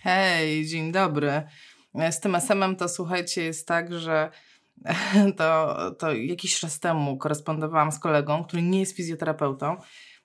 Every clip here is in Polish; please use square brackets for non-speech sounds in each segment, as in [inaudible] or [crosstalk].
Hej, dzień dobry. Z tym SM-em to słuchajcie, jest tak, że [laughs] to, to jakiś czas temu korespondowałam z kolegą, który nie jest fizjoterapeutą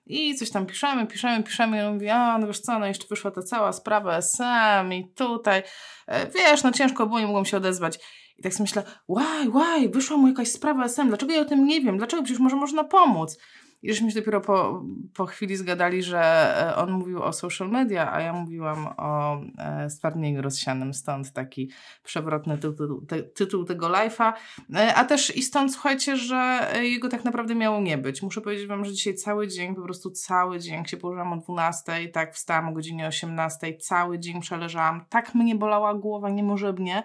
i coś tam piszemy, piszemy, piszemy i on mówi, a no wiesz co, no jeszcze wyszła ta cała sprawa SM i tutaj, e, wiesz, no ciężko było, nie mogłem się odezwać. I tak sobie myślę, łaj, łaj, wyszła mu jakaś sprawa SM, dlaczego ja o tym nie wiem, dlaczego przecież może można pomóc. I żeśmy się dopiero po, po chwili zgadali, że e, on mówił o social media, a ja mówiłam o e, stwardnieniu rozsianym, stąd taki przewrotny tytuł, te, tytuł tego live'a, e, a też i stąd słuchajcie, że jego tak naprawdę miało nie być. Muszę powiedzieć wam, że dzisiaj cały dzień, po prostu cały dzień, się położyłam o 12, tak wstałam o godzinie 18, cały dzień przeleżałam, tak mnie bolała głowa niemożebnie,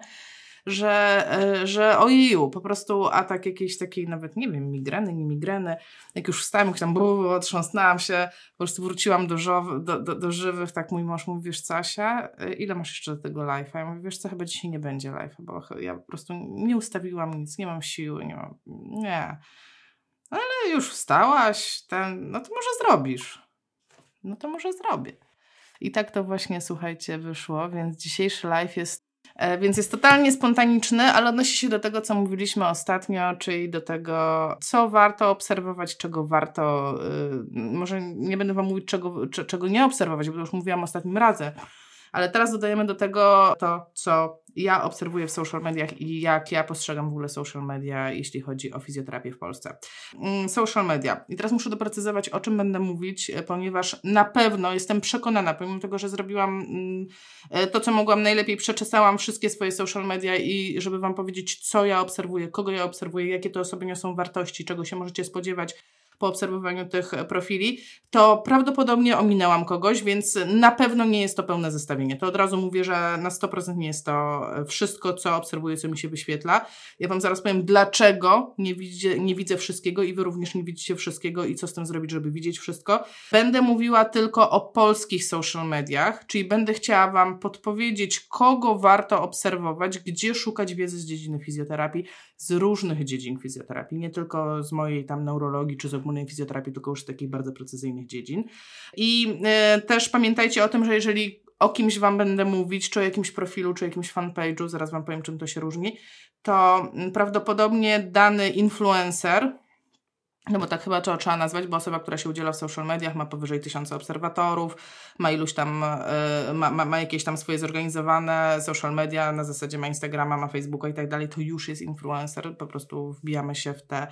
że, e, że ojeju, po prostu atak jakiejś takiej nawet, nie wiem, migreny, nie migreny. Jak już wstałem, jak tam bu, otrząsnęłam się, po prostu wróciłam do, żowy, do, do, do żywych, tak mój mąż mówi, wiesz co Asia, e, ile masz jeszcze do tego live'a? Ja mówię, wiesz co, chyba dzisiaj nie będzie live'a, bo ja po prostu nie ustawiłam nic, nie mam siły, nie mam, nie. Ale już wstałaś, ten, no to może zrobisz. No to może zrobię. I tak to właśnie, słuchajcie, wyszło, więc dzisiejszy live jest więc jest totalnie spontaniczny, ale odnosi się do tego, co mówiliśmy ostatnio, czyli do tego, co warto obserwować, czego warto. Yy, może nie będę Wam mówić, czego, czego nie obserwować, bo już mówiłam ostatnim razem, ale teraz dodajemy do tego to, co ja obserwuję w social mediach i jak ja postrzegam w ogóle social media, jeśli chodzi o fizjoterapię w Polsce. Mm, social media. I teraz muszę doprecyzować, o czym będę mówić, e, ponieważ na pewno jestem przekonana, pomimo tego, że zrobiłam mm, e, to, co mogłam najlepiej, przeczesałam wszystkie swoje social media i żeby Wam powiedzieć, co ja obserwuję, kogo ja obserwuję, jakie te osoby niosą wartości, czego się możecie spodziewać po obserwowaniu tych profili, to prawdopodobnie ominęłam kogoś, więc na pewno nie jest to pełne zestawienie. To od razu mówię, że na 100% nie jest to wszystko, co obserwuję, co mi się wyświetla. Ja Wam zaraz powiem, dlaczego nie, widzę, nie widzę wszystkiego i Wy również nie widzicie wszystkiego i co z tym zrobić, żeby widzieć wszystko. Będę mówiła tylko o polskich social mediach, czyli będę chciała Wam podpowiedzieć, kogo warto obserwować, gdzie szukać wiedzy z dziedziny fizjoterapii, z różnych dziedzin fizjoterapii, nie tylko z mojej tam neurologii czy z ogólnej fizjoterapii, tylko już z takich bardzo precyzyjnych dziedzin. I e, też pamiętajcie o tym, że jeżeli o kimś Wam będę mówić, czy o jakimś profilu, czy o jakimś fanpage'u, zaraz Wam powiem, czym to się różni, to prawdopodobnie dany influencer, no bo tak chyba to trzeba nazwać, bo osoba, która się udziela w social mediach ma powyżej tysiąca obserwatorów, ma iluś tam, y, ma, ma, ma jakieś tam swoje zorganizowane social media, na zasadzie ma Instagrama, ma Facebooka i tak dalej, to już jest influencer, po prostu wbijamy się w te,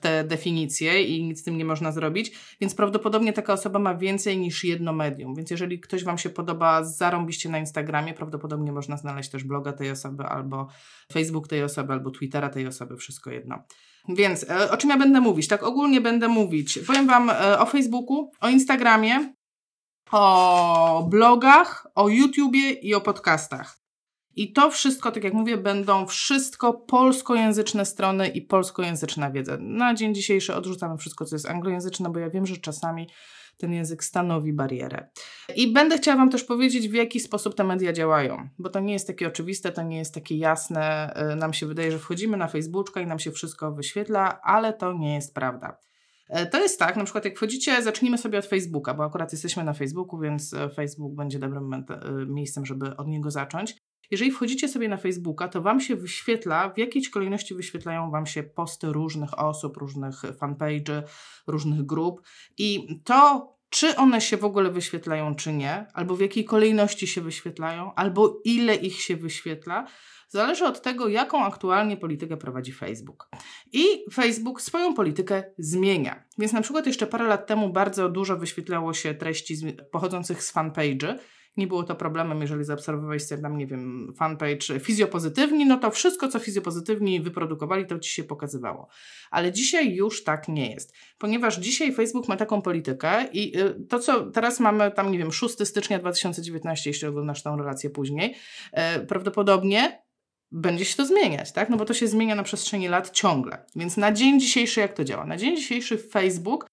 te definicje i nic z tym nie można zrobić, więc prawdopodobnie taka osoba ma więcej niż jedno medium, więc jeżeli ktoś Wam się podoba, zarąbiście na Instagramie, prawdopodobnie można znaleźć też bloga tej osoby, albo Facebook tej osoby, albo Twittera tej osoby, wszystko jedno. Więc e, o czym ja będę mówić? Tak ogólnie będę mówić. Powiem Wam e, o Facebooku, o Instagramie, o blogach, o YouTubie i o podcastach. I to wszystko, tak jak mówię, będą wszystko polskojęzyczne strony i polskojęzyczna wiedza. Na dzień dzisiejszy odrzucamy wszystko, co jest anglojęzyczne, bo ja wiem, że czasami ten język stanowi barierę. I będę chciała Wam też powiedzieć, w jaki sposób te media działają, bo to nie jest takie oczywiste, to nie jest takie jasne. Y, nam się wydaje, że wchodzimy na Facebooka i nam się wszystko wyświetla, ale to nie jest prawda. Y, to jest tak, na przykład jak wchodzicie, zacznijmy sobie od Facebooka, bo akurat jesteśmy na Facebooku, więc y, Facebook będzie dobrym miejscem, żeby od niego zacząć. Jeżeli wchodzicie sobie na Facebooka, to Wam się wyświetla, w jakiej kolejności wyświetlają Wam się posty różnych osób, różnych fanpage'y, różnych grup i to, czy one się w ogóle wyświetlają, czy nie, albo w jakiej kolejności się wyświetlają, albo ile ich się wyświetla, zależy od tego, jaką aktualnie politykę prowadzi Facebook. I Facebook swoją politykę zmienia. Więc na przykład jeszcze parę lat temu bardzo dużo wyświetlało się treści pochodzących z fanpage'y, nie było to problemem, jeżeli zaobserwowałeś sobie tam, nie wiem, fanpage fizjopozytywni, no to wszystko, co fizjopozytywni wyprodukowali, to ci się pokazywało. Ale dzisiaj już tak nie jest, ponieważ dzisiaj Facebook ma taką politykę i y, to, co teraz mamy tam, nie wiem, 6 stycznia 2019, jeśli oglądasz tą relację później, y, prawdopodobnie będzie się to zmieniać, tak? No bo to się zmienia na przestrzeni lat ciągle. Więc na dzień dzisiejszy jak to działa? Na dzień dzisiejszy Facebook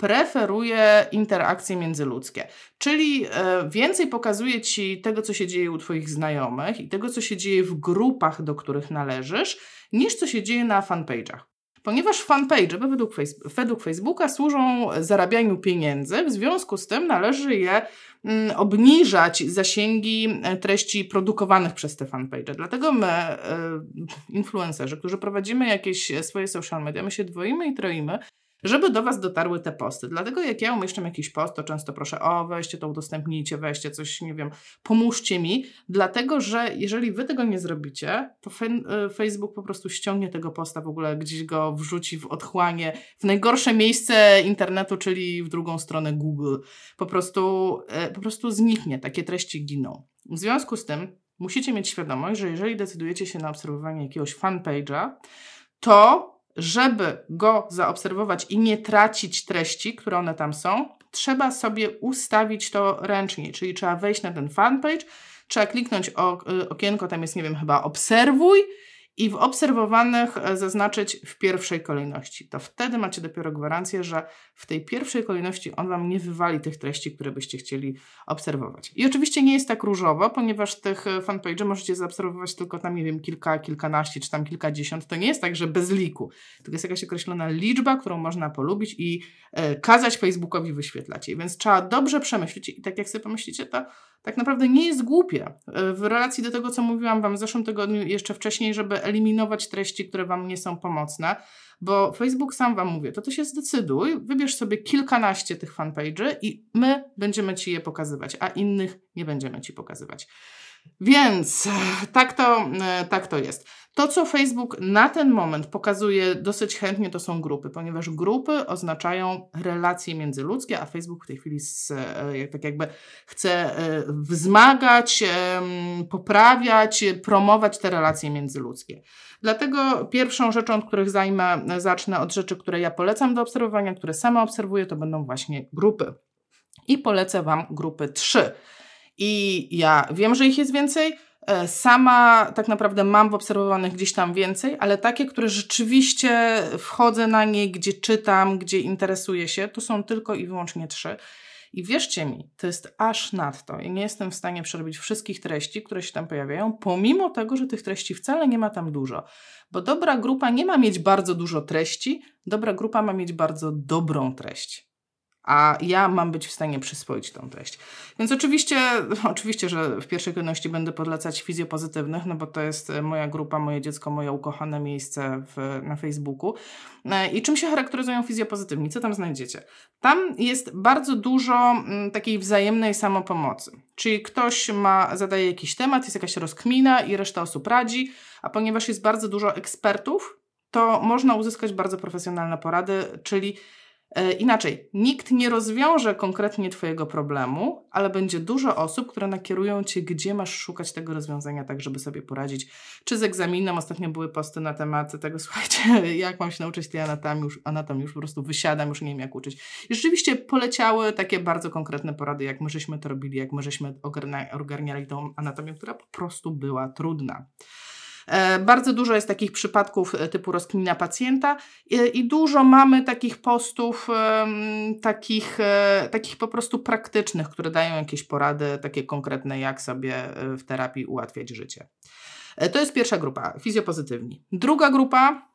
preferuje interakcje międzyludzkie. Czyli e, więcej pokazuje ci tego, co się dzieje u Twoich znajomych i tego, co się dzieje w grupach, do których należysz, niż co się dzieje na fanpage'ach. ponieważ fanpage według, według Facebooka służą zarabianiu pieniędzy, w związku z tym należy je mm, obniżać zasięgi e, treści produkowanych przez te fanpage. Dlatego my, e, influencerzy, którzy prowadzimy jakieś swoje social media, my się dwoimy i troimy, żeby do Was dotarły te posty. Dlatego jak ja umieszczam jakiś post, to często proszę, o weźcie to, udostępnijcie, weźcie coś, nie wiem, pomóżcie mi, dlatego że jeżeli Wy tego nie zrobicie, to y, Facebook po prostu ściągnie tego posta w ogóle, gdzieś go wrzuci w otchłanie, w najgorsze miejsce internetu, czyli w drugą stronę Google. Po prostu, y, po prostu zniknie, takie treści giną. W związku z tym musicie mieć świadomość, że jeżeli decydujecie się na obserwowanie jakiegoś fanpage'a, to żeby go zaobserwować i nie tracić treści, które one tam są, trzeba sobie ustawić to ręcznie, czyli trzeba wejść na ten fanpage, trzeba kliknąć o, y, okienko, tam jest, nie wiem, chyba obserwuj i w obserwowanych e, zaznaczyć w pierwszej kolejności. To wtedy macie dopiero gwarancję, że w tej pierwszej kolejności on Wam nie wywali tych treści, które byście chcieli obserwować. I oczywiście nie jest tak różowo, ponieważ tych e, fanpage możecie zaobserwować tylko tam, nie wiem, kilka, kilkanaście czy tam kilkadziesiąt. To nie jest tak, że bez liku. To jest jakaś określona liczba, którą można polubić i e, kazać Facebookowi wyświetlać. Więc trzeba dobrze przemyśleć i tak jak sobie pomyślicie, to tak naprawdę nie jest głupie e, w relacji do tego, co mówiłam Wam w zeszłym tygodniu, jeszcze wcześniej, żeby eliminować treści, które Wam nie są pomocne, bo Facebook sam Wam mówi, to Ty się zdecyduj, wybierz sobie kilkanaście tych fanpage'y i my będziemy Ci je pokazywać, a innych nie będziemy Ci pokazywać. Więc tak to, e, tak to jest. To, co Facebook na ten moment pokazuje dosyć chętnie, to są grupy, ponieważ grupy oznaczają relacje międzyludzkie, a Facebook w tej chwili z, e, tak jakby chce e, wzmagać, poprawiać, promować te relacje międzyludzkie. Dlatego pierwszą rzeczą, od których zajmę, zacznę od rzeczy, które ja polecam do obserwowania, które sama obserwuję, to będą właśnie grupy. I polecę Wam grupy trzy. I ja wiem, że ich jest więcej. E, sama tak naprawdę mam w obserwowanych gdzieś tam więcej, ale takie, które rzeczywiście wchodzę na nie, gdzie czytam, gdzie interesuję się, to są tylko i wyłącznie trzy. I wierzcie mi, to jest aż nadto. Ja nie jestem w stanie przerobić wszystkich treści, które się tam pojawiają, pomimo tego, że tych treści wcale nie ma tam dużo. Bo dobra grupa nie ma mieć bardzo dużo treści, dobra grupa ma mieć bardzo dobrą treść a ja mam być w stanie przyswoić tą treść. Więc oczywiście, [laughs] oczywiście, że w pierwszej kolejności będę podlecać fizjopozytywnych, no bo to jest moja grupa, moje dziecko, moje ukochane miejsce w, na Facebooku. E, I czym się charakteryzują fizjopozytywni? Co tam znajdziecie? Tam jest bardzo dużo mm, takiej wzajemnej samopomocy. Czyli ktoś ma, zadaje jakiś temat, jest jakaś rozkmina i reszta osób radzi, a ponieważ jest bardzo dużo ekspertów, to można uzyskać bardzo profesjonalne porady, czyli E, inaczej, nikt nie rozwiąże konkretnie Twojego problemu, ale będzie dużo osób, które nakierują Cię, gdzie masz szukać tego rozwiązania, tak żeby sobie poradzić. Czy z egzaminem, ostatnio były posty na temat tego, [laughs] słuchajcie, jak mam się nauczyć tej anatomii, już, anatomii, już po prostu wysiadam, już nie wiem jak uczyć. I rzeczywiście poleciały takie bardzo konkretne porady, jak my żeśmy to robili, jak my żeśmy ogarniali tą anatomię, która po prostu była trudna. E, bardzo dużo jest takich przypadków e, typu rozkmina pacjenta i dużo mamy takich postów, takich, e, takich po prostu praktycznych, które dają jakieś porady takie konkretne, jak sobie w terapii ułatwiać życie. To jest pierwsza grupa, fizjopozytywni. Druga grupa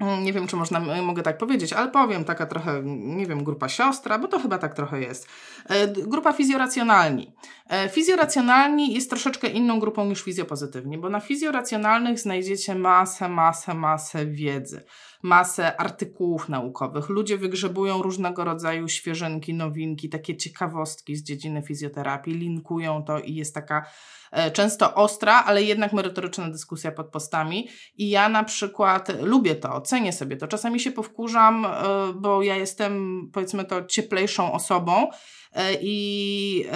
nie wiem, czy można, mogę tak powiedzieć, ale powiem, taka trochę, nie wiem, grupa siostra, bo to chyba tak trochę jest. E, grupa fizjoracjonalni. E, fizjoracjonalni jest troszeczkę inną grupą niż fizjopozytywni, bo na fizjoracjonalnych znajdziecie masę, masę, masę wiedzy, masę artykułów naukowych. Ludzie wygrzebują różnego rodzaju świeżynki, nowinki, takie ciekawostki z dziedziny fizjoterapii, linkują to i jest taka E, często ostra, ale jednak merytoryczna dyskusja pod postami. I ja na przykład lubię to, cenię sobie to. Czasami się powkurzam, e, bo ja jestem, powiedzmy to, cieplejszą osobą. E, I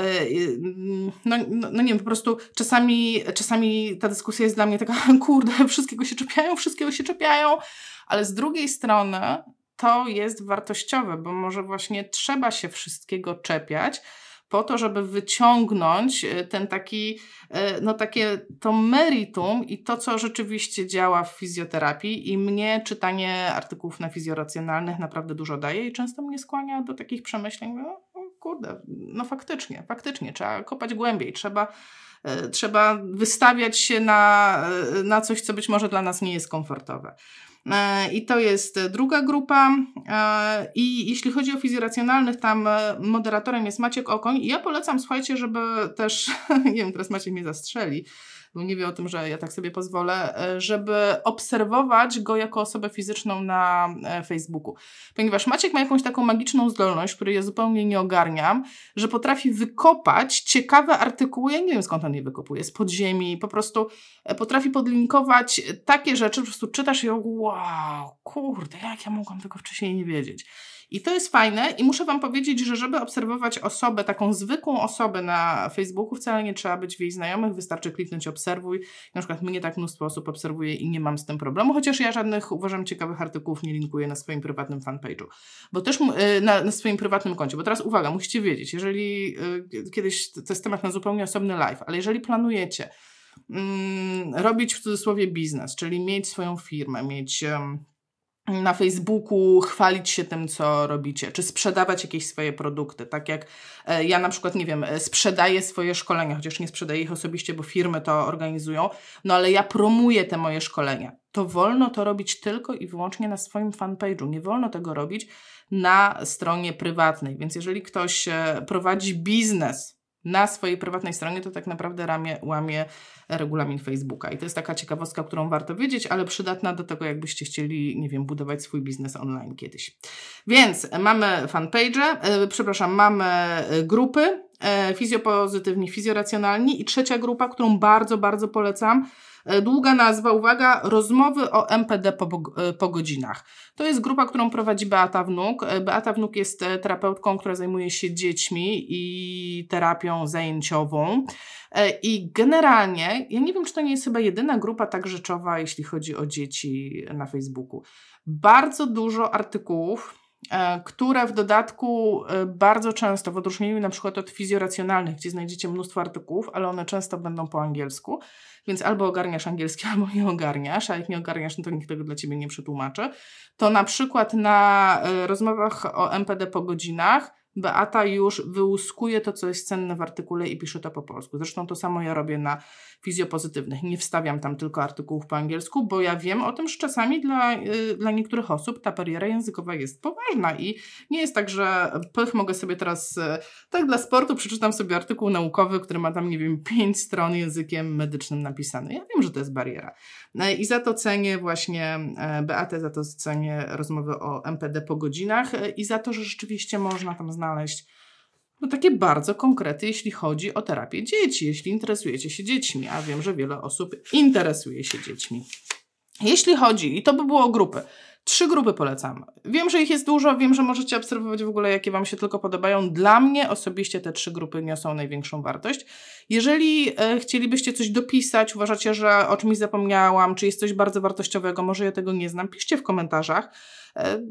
no, no, no, nie wiem, po prostu czasami, czasami ta dyskusja jest dla mnie taka, [laughs] kurde, wszystkiego się czepiają, wszystkiego się czepiają, ale z drugiej strony to jest wartościowe, bo może właśnie trzeba się wszystkiego czepiać, po to, żeby wyciągnąć e, ten taki, e, no takie to meritum i to, co rzeczywiście działa w fizjoterapii i mnie czytanie artykułów na fizjoracjonalnych naprawdę dużo daje i często mnie skłania do takich przemyśleń, no, kurde, no faktycznie, faktycznie, trzeba kopać głębiej, trzeba e, trzeba wystawiać się na, na coś, co być może dla nas nie jest komfortowe. E, I to jest druga grupa. E, I jeśli chodzi o fizjoracjonalnych, tam e, moderatorem jest Maciek Okoń. I ja polecam, słuchajcie, żeby też, [laughs] nie wiem, teraz Maciek mnie zastrzeli, bo nie wie o tym, że ja tak sobie pozwolę, e, żeby obserwować go jako osobę fizyczną na e, Facebooku. Ponieważ Maciek ma jakąś taką magiczną zdolność, której ja zupełnie nie ogarniam, że potrafi wykopać ciekawe artykuły, ja nie wiem skąd on je wykopuje, z podziemi, po prostu e, potrafi podlinkować takie rzeczy, po prostu czytasz i wow, kurde, jak ja mogłam tego wcześniej nie wiedzieć. I to jest fajne i muszę Wam powiedzieć, że żeby obserwować osobę, taką zwykłą osobę na Facebooku, wcale nie trzeba być w jej znajomych, wystarczy kliknąć obserwuj. Na przykład mnie tak mnóstwo osób obserwuje i nie mam z tym problemu, chociaż ja żadnych, uważam, ciekawych artykułów nie linkuję na swoim prywatnym fanpage'u. Bo też y, na, na swoim prywatnym koncie. Bo teraz uwaga, musicie wiedzieć, jeżeli y, kiedyś, to jest temat na zupełnie osobny live, ale jeżeli planujecie mm, robić w cudzysłowie biznes, czyli mieć swoją firmę, mieć na Facebooku chwalić się tym, co robicie, czy sprzedawać jakieś swoje produkty. Tak jak e, ja na przykład, nie wiem, e, sprzedaję swoje szkolenia, chociaż nie sprzedaję ich osobiście, bo firmy to organizują, no ale ja promuję te moje szkolenia. To wolno to robić tylko i wyłącznie na swoim fanpage'u. Nie wolno tego robić na stronie prywatnej. Więc jeżeli ktoś e, prowadzi biznes na swojej prywatnej stronie, to tak naprawdę ramię, łamie regulamin Facebooka. I to jest taka ciekawostka, którą warto wiedzieć, ale przydatna do tego, jakbyście chcieli, nie wiem, budować swój biznes online kiedyś. Więc mamy fanpage, yy, przepraszam, mamy e, grupy, yy, fizjopozytywni, fizjoracjonalni i trzecia grupa, którą bardzo, bardzo polecam, E, długa nazwa, uwaga, rozmowy o MPD po, e, po godzinach. To jest grupa, którą prowadzi Beata Wnuk. E, Beata Wnuk jest terapeutką, która zajmuje się dziećmi i terapią zajęciową. I generalnie, ja nie wiem, czy to nie jest chyba jedyna grupa tak rzeczowa, jeśli chodzi o dzieci na Facebooku. Bardzo dużo artykułów, które w dodatku bardzo często, w odróżnieniu na przykład od fizjoracjonalnych, gdzie znajdziecie mnóstwo artykułów, ale one często będą po angielsku, więc albo ogarniasz angielski, [laughs] albo nie ogarniasz, a jak nie ogarniasz, no to nikt tego dla ciebie nie przetłumaczy. To na przykład na e, rozmowach o MPD po godzinach Beata już wyłuskuje to, co jest cenne w artykule i pisze to po polsku. Zresztą to samo ja robię na fizjopozytywnych. Nie wstawiam tam tylko artykułów po angielsku, bo ja wiem o tym, że czasami dla, yy, dla niektórych osób ta bariera językowa jest poważna i nie jest tak, że pych mogę sobie teraz, yy, tak dla sportu przeczytam sobie artykuł naukowy, który ma tam, nie wiem, pięć stron językiem medycznym napisany. Ja wiem, że to jest bariera. Yy, I za to cenię właśnie yy, Beatę, za to cenię rozmowy o MPD po godzinach yy, i za to, że rzeczywiście można tam znaleźć no takie bardzo konkrety, jeśli chodzi o terapię dzieci, jeśli interesujecie się dziećmi, a wiem, że wiele osób interesuje się dziećmi. Jeśli chodzi, i to by było o grupy, trzy grupy polecam. Wiem, że ich jest dużo, wiem, że możecie obserwować w ogóle, jakie Wam się tylko podobają. Dla mnie osobiście te trzy grupy niosą największą wartość. Jeżeli e, chcielibyście coś dopisać, uważacie, że o czymś zapomniałam, czy jest coś bardzo wartościowego, może ja tego nie znam, piszcie w komentarzach. E,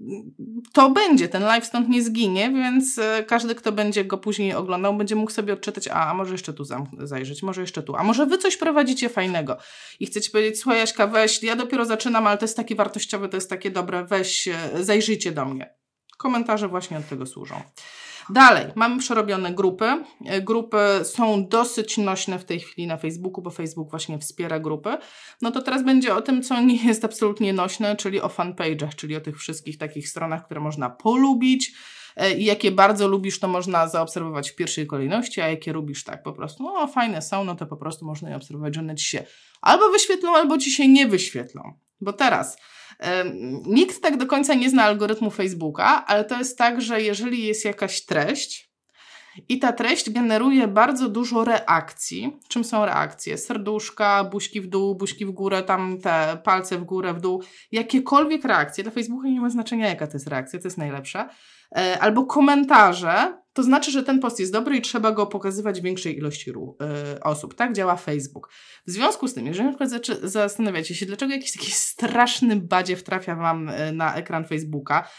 to będzie, ten live stąd nie zginie, więc e, każdy, kto będzie go później oglądał, będzie mógł sobie odczytać, a, a może jeszcze tu zajrzeć, może jeszcze tu, a może wy coś prowadzicie fajnego i chcecie powiedzieć, słuchaj Jaśka, weź, ja dopiero zaczynam, ale to jest takie wartościowe, to jest takie dobre, weź, e, zajrzyjcie do mnie. Komentarze właśnie od tego służą. Dalej, mamy przerobione grupy. E, grupy są dosyć nośne w tej chwili na Facebooku, bo Facebook właśnie wspiera grupy. No to teraz będzie o tym, co nie jest absolutnie nośne, czyli o fanpage'ach, czyli o tych wszystkich takich stronach, które można polubić, e, i jakie bardzo lubisz, to można zaobserwować w pierwszej kolejności, a jakie lubisz tak po prostu, no fajne są, no to po prostu można je obserwować, że one ci się albo wyświetlą, albo ci się nie wyświetlą. Bo teraz Nikt tak do końca nie zna algorytmu Facebooka, ale to jest tak, że jeżeli jest jakaś treść, i ta treść generuje bardzo dużo reakcji. Czym są reakcje? Serduszka, buźki w dół, buźki w górę, tam te palce w górę, w dół. Jakiekolwiek reakcje. Dla Facebooka nie ma znaczenia, jaka to jest reakcja, to jest najlepsze. E, albo komentarze, to znaczy, że ten post jest dobry i trzeba go pokazywać większej ilości y, osób. Tak działa Facebook. W związku z tym, jeżeli na przykład zastanawiacie się, dlaczego jakiś taki straszny badziew trafia Wam y, na ekran Facebooka,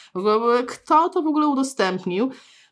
kto to w ogóle udostępnił,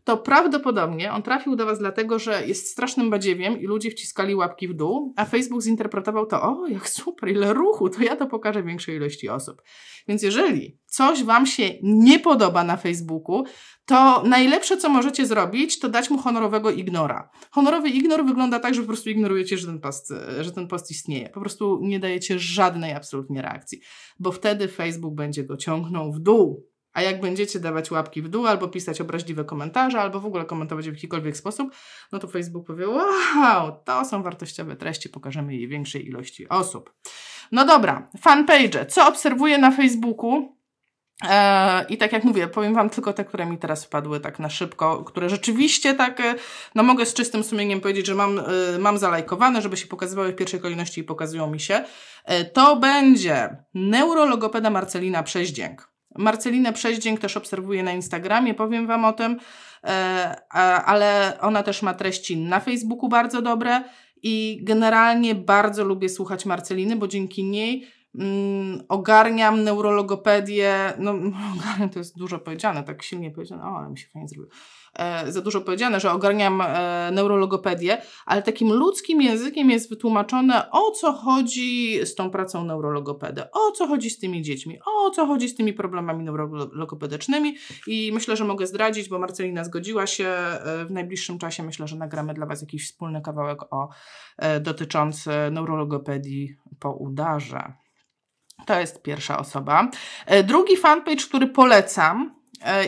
to prawdopodobnie on trafił do Was dlatego, że jest strasznym badziewiem i ludzie wciskali łapki w dół, a Facebook zinterpretował to, o, jak super, ile ruchu, to ja to pokażę większej ilości osób. Więc jeżeli coś Wam się nie podoba na Facebooku, to najlepsze, co możecie zrobić, to dać mu honorowego ignora. Honorowy ignor wygląda tak, że po prostu ignorujecie, że ten post, że ten post istnieje. Po prostu nie dajecie żadnej absolutnie reakcji, bo wtedy Facebook będzie go ciągnął w dół. A jak będziecie dawać łapki w dół, albo pisać obraźliwe komentarze, albo w ogóle komentować w jakikolwiek sposób, no to Facebook powie: Wow, to są wartościowe treści, pokażemy je większej ilości osób. No dobra, fanpage. Co obserwuję na Facebooku? E, I tak jak mówię, powiem Wam tylko te, które mi teraz wpadły tak na szybko, które rzeczywiście tak, e, no mogę z czystym sumieniem powiedzieć, że mam, e, mam zalajkowane, żeby się pokazywały w pierwszej kolejności i pokazują mi się. To będzie neurologopeda Marcelina Przeździęk. Marcelinę Przeździęk też obserwuję na Instagramie, powiem Wam o tym, ale ona też ma treści na Facebooku bardzo dobre i generalnie bardzo lubię słuchać Marceliny, bo dzięki niej mm, ogarniam neurologopedię, no [laughs] ogarniam to jest dużo powiedziane, tak silnie powiedziane, o, ale mi się fajnie zrobiło, e, za dużo powiedziane, że ogarniam e, neurologopedię, ale takim ludzkim językiem jest wytłumaczone, o co chodzi z tą pracą neurologopedy, o co chodzi z tymi dziećmi, o co chodzi z tymi problemami neurologopedycznymi i myślę, że mogę zdradzić, bo Marcelina zgodziła się, e, w najbliższym czasie myślę, że nagramy dla Was jakiś wspólny kawałek o, e, dotyczący neurologopedii po udarze. To jest pierwsza osoba. E, drugi fanpage, który polecam e,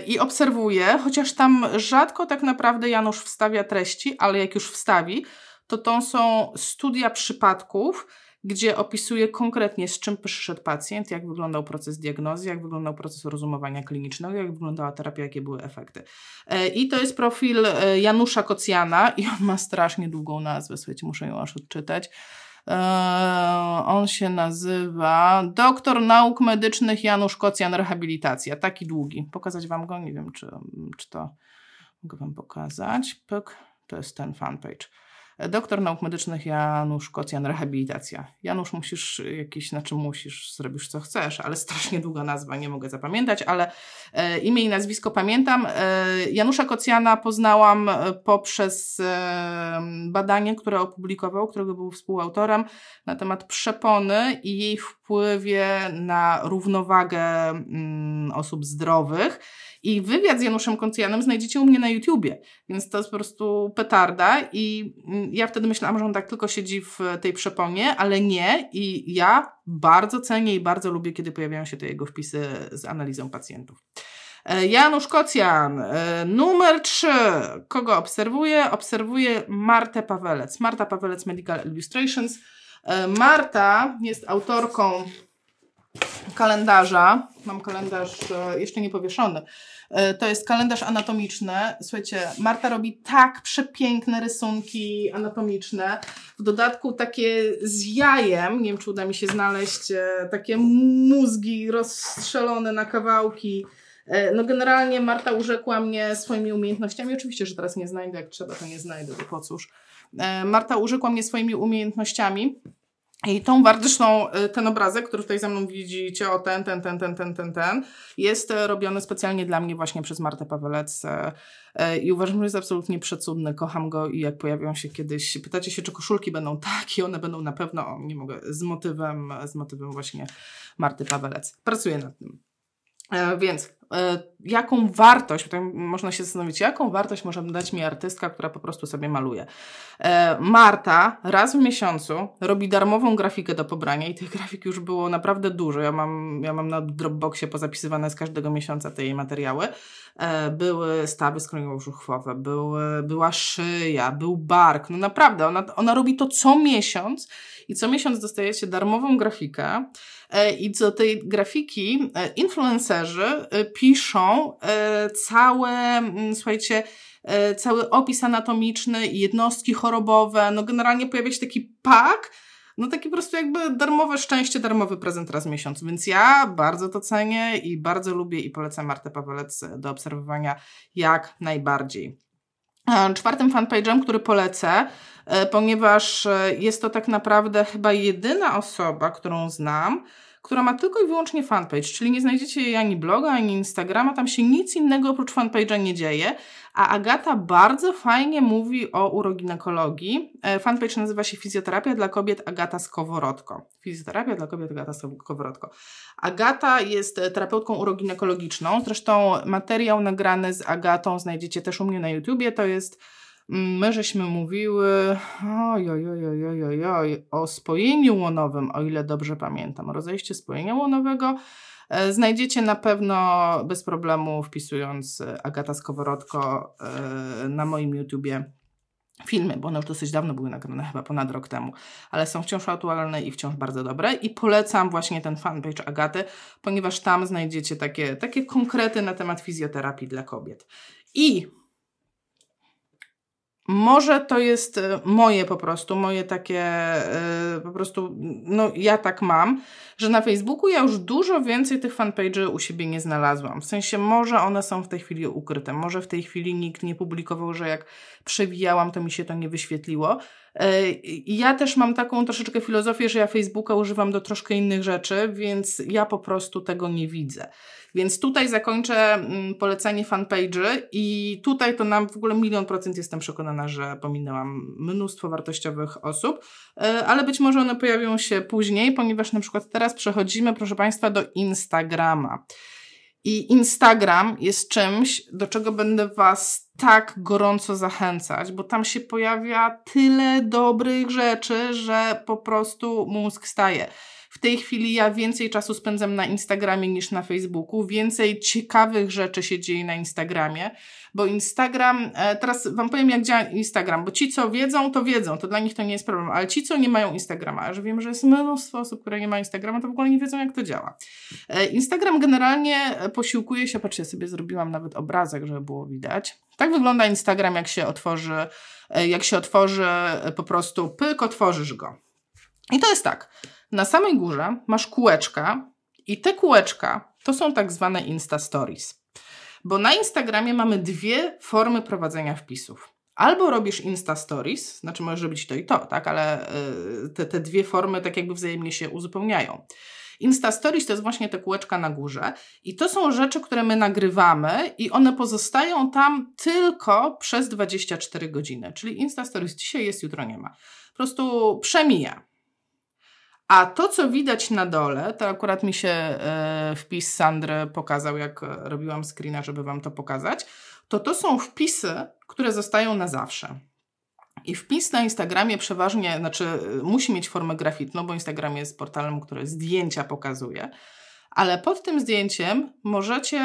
i obserwuję, chociaż tam rzadko tak naprawdę Janusz wstawia treści, ale jak już wstawi, to to są studia przypadków, gdzie opisuje konkretnie, z czym przyszedł pacjent, jak wyglądał proces diagnozy, jak wyglądał proces rozumowania klinicznego, jak wyglądała terapia, jakie były efekty. E, I to jest profil Janusza Kocjana i on ma strasznie długą nazwę, słuchajcie, muszę ją aż odczytać. Eee, on się nazywa Doktor Nauk Medycznych Janusz Kocjan Rehabilitacja. Taki długi. Pokazać Wam go? Nie wiem, czy, czy to mogę Wam pokazać. Pyk. To jest ten fanpage. Doktor nauk medycznych Janusz Kocjan, rehabilitacja. Janusz, musisz jakiś, znaczy musisz, zrobisz co chcesz, ale strasznie długa nazwa, nie mogę zapamiętać, ale e, imię i nazwisko pamiętam. E, Janusza Kocjana poznałam e, poprzez badanie, które opublikował, którego był współautorem na temat przepony i jej wpływie na równowagę mm, osób zdrowych. I wywiad z Januszem Koncjanem znajdziecie u mnie na YouTubie, więc to jest po prostu petarda i mm, ja wtedy myślałam, że on tak tylko siedzi w tej przeponie, ale nie i ja bardzo cenię i bardzo lubię, kiedy pojawiają się te jego wpisy z analizą pacjentów. E, Janusz Kocjan, e, numer 3. Kogo obserwuję? Obserwuję Martę Pawelec. Marta Pawelec Medical Illustrations. E, Marta jest autorką kalendarza. Mam kalendarz jeszcze nie powieszony. E, to jest kalendarz anatomiczny. Słuchajcie, Marta robi tak przepiękne rysunki anatomiczne. W dodatku takie z jajem, nie wiem czy uda mi się znaleźć, e, takie mózgi rozstrzelone na kawałki. E, no generalnie Marta urzekła mnie swoimi umiejętnościami. Oczywiście, że teraz nie znajdę, jak trzeba, to nie znajdę, bo po cóż. Marta urzekła mnie swoimi umiejętnościami. I tą zresztą y, ten obrazek, który tutaj za mną widzicie, o ten, ten, ten, ten, ten, ten, ten, jest e, robiony specjalnie dla mnie właśnie przez Martę Pawelec e, e, i uważam, że jest absolutnie przecudny, kocham go i jak pojawią się kiedyś, pytacie się, czy koszulki będą [laughs] takie, one będą na pewno, nie mogę, z motywem, z motywem właśnie Marty Pawelec. Pracuję nad tym. Więc E, jaką wartość, tutaj można się zastanowić, jaką wartość może dać mi artystka, która po prostu sobie maluje. E, Marta raz w miesiącu robi darmową grafikę do pobrania i tych grafik już było naprawdę dużo. Ja mam, ja mam na Dropboxie pozapisywane z każdego miesiąca te jej materiały. E, były stawy skroniowo-brzuchwowe, były, była szyja, był bark. No naprawdę, ona, ona robi to co miesiąc i co miesiąc dostajecie darmową grafikę i do tej grafiki influencerzy piszą e, całe, mm, słuchajcie, e, cały opis anatomiczny, jednostki chorobowe, no generalnie pojawia się taki pak, no taki po prostu jakby darmowe szczęście, darmowy prezent raz w miesiącu. Więc ja bardzo to cenię i bardzo lubię i polecam Martę Pawelec do obserwowania jak najbardziej. E, czwartym fanpage'em, który polecę, ponieważ jest to tak naprawdę chyba jedyna osoba, którą znam, która ma tylko i wyłącznie fanpage, czyli nie znajdziecie jej ani bloga, ani Instagrama, tam się nic innego oprócz fanpage'a nie dzieje, a Agata bardzo fajnie mówi o uroginekologii. E, fanpage nazywa się Fizjoterapia dla kobiet Agata Skoworodko. Fizjoterapia dla kobiet Agata Skoworodko. Agata jest terapeutką uroginekologiczną, zresztą materiał nagrany z Agatą znajdziecie też u mnie na YouTubie, to jest my żeśmy mówiły o spojeniu łonowym, o ile dobrze pamiętam, rozejście spojenia łonowego. E, znajdziecie na pewno bez problemu wpisując e, Agata Skoworodko e, na moim YouTubie filmy, bo one już dosyć dawno były nagrane, chyba ponad rok temu, ale są wciąż aktualne i wciąż bardzo dobre i polecam właśnie ten fanpage Agaty, ponieważ tam znajdziecie takie, takie konkrety na temat fizjoterapii dla kobiet. I może to jest e, moje po prostu, moje takie e, po prostu, no ja tak mam, że na Facebooku ja już dużo więcej tych fanpage'y u siebie nie znalazłam. W sensie może one są w tej chwili ukryte, może w tej chwili nikt nie publikował, że jak przewijałam, to mi się to nie wyświetliło. E, ja też mam taką troszeczkę filozofię, że ja Facebooka używam do troszkę innych rzeczy, więc ja po prostu tego nie widzę. Więc tutaj zakończę mm, polecenie fanpage'y i tutaj to nam w ogóle milion procent jestem przekonana, że pominęłam mnóstwo wartościowych osób, e, ale być może one pojawią się później, ponieważ na przykład teraz przechodzimy, proszę Państwa, do Instagrama. I Instagram jest czymś, do czego będę Was tak gorąco zachęcać, bo tam się pojawia tyle dobrych rzeczy, że po prostu mózg staje. W tej chwili ja więcej czasu spędzam na Instagramie niż na Facebooku. Więcej ciekawych rzeczy się dzieje na Instagramie, bo Instagram, e, teraz Wam powiem jak działa Instagram, bo ci co wiedzą, to wiedzą, to dla nich to nie jest problem, ale ci co nie mają Instagrama, a że wiem, że jest mnóstwo osób, które nie mają Instagrama, to w ogóle nie wiedzą jak to działa. E, Instagram generalnie posiłkuje się, patrzcie, sobie zrobiłam nawet obrazek, żeby było widać. Tak wygląda Instagram, jak się otworzy, e, jak się otworzy po prostu pyk, otworzysz go. I to jest tak. Na samej górze masz kółeczka i te kółeczka to są tak zwane Insta Stories. Bo na Instagramie mamy dwie formy prowadzenia wpisów. Albo robisz Insta Stories, znaczy możesz robić to i to, tak, ale y, te, te dwie formy tak jakby wzajemnie się uzupełniają. Insta Stories to jest właśnie te kółeczka na górze i to są rzeczy, które my nagrywamy i one pozostają tam tylko przez 24 godziny. Czyli Insta Stories dzisiaj jest, jutro nie ma. Po prostu przemija. A to, co widać na dole, to akurat mi się e, wpis Sandry pokazał, jak robiłam screena, żeby Wam to pokazać, to to są wpisy, które zostają na zawsze. I wpis na Instagramie przeważnie, znaczy musi mieć formę graficzną, bo Instagram jest portalem, który zdjęcia pokazuje ale pod tym zdjęciem możecie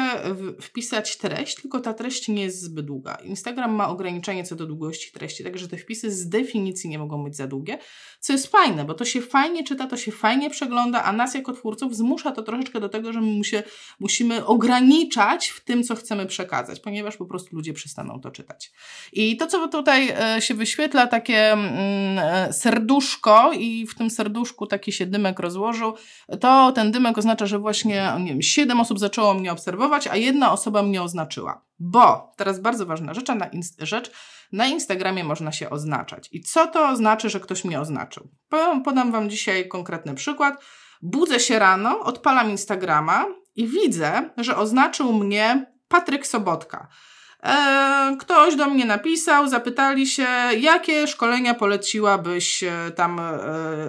wpisać treść, tylko ta treść nie jest zbyt długa. Instagram ma ograniczenie co do długości treści, także te wpisy z definicji nie mogą być za długie, co jest fajne, bo to się fajnie czyta, to się fajnie przegląda, a nas jako twórców zmusza to troszeczkę do tego, że my musie, musimy ograniczać w tym, co chcemy przekazać, ponieważ po prostu ludzie przestaną to czytać. I to, co tutaj e, się wyświetla, takie mm, e, serduszko i w tym serduszku taki się dymek rozłożył, to ten dymek oznacza, że właśnie właśnie, nie wiem, siedem osób zaczęło mnie obserwować, a jedna osoba mnie oznaczyła. Bo, teraz bardzo ważna rzecz, na, rzecz, na Instagramie można się oznaczać. I co to znaczy, że ktoś mnie oznaczył? Podam Wam dzisiaj konkretny przykład. Budzę się rano, odpalam Instagrama i widzę, że oznaczył mnie Patryk Sobotka. E, ktoś do mnie napisał, zapytali się, jakie szkolenia poleciłabyś e, tam e,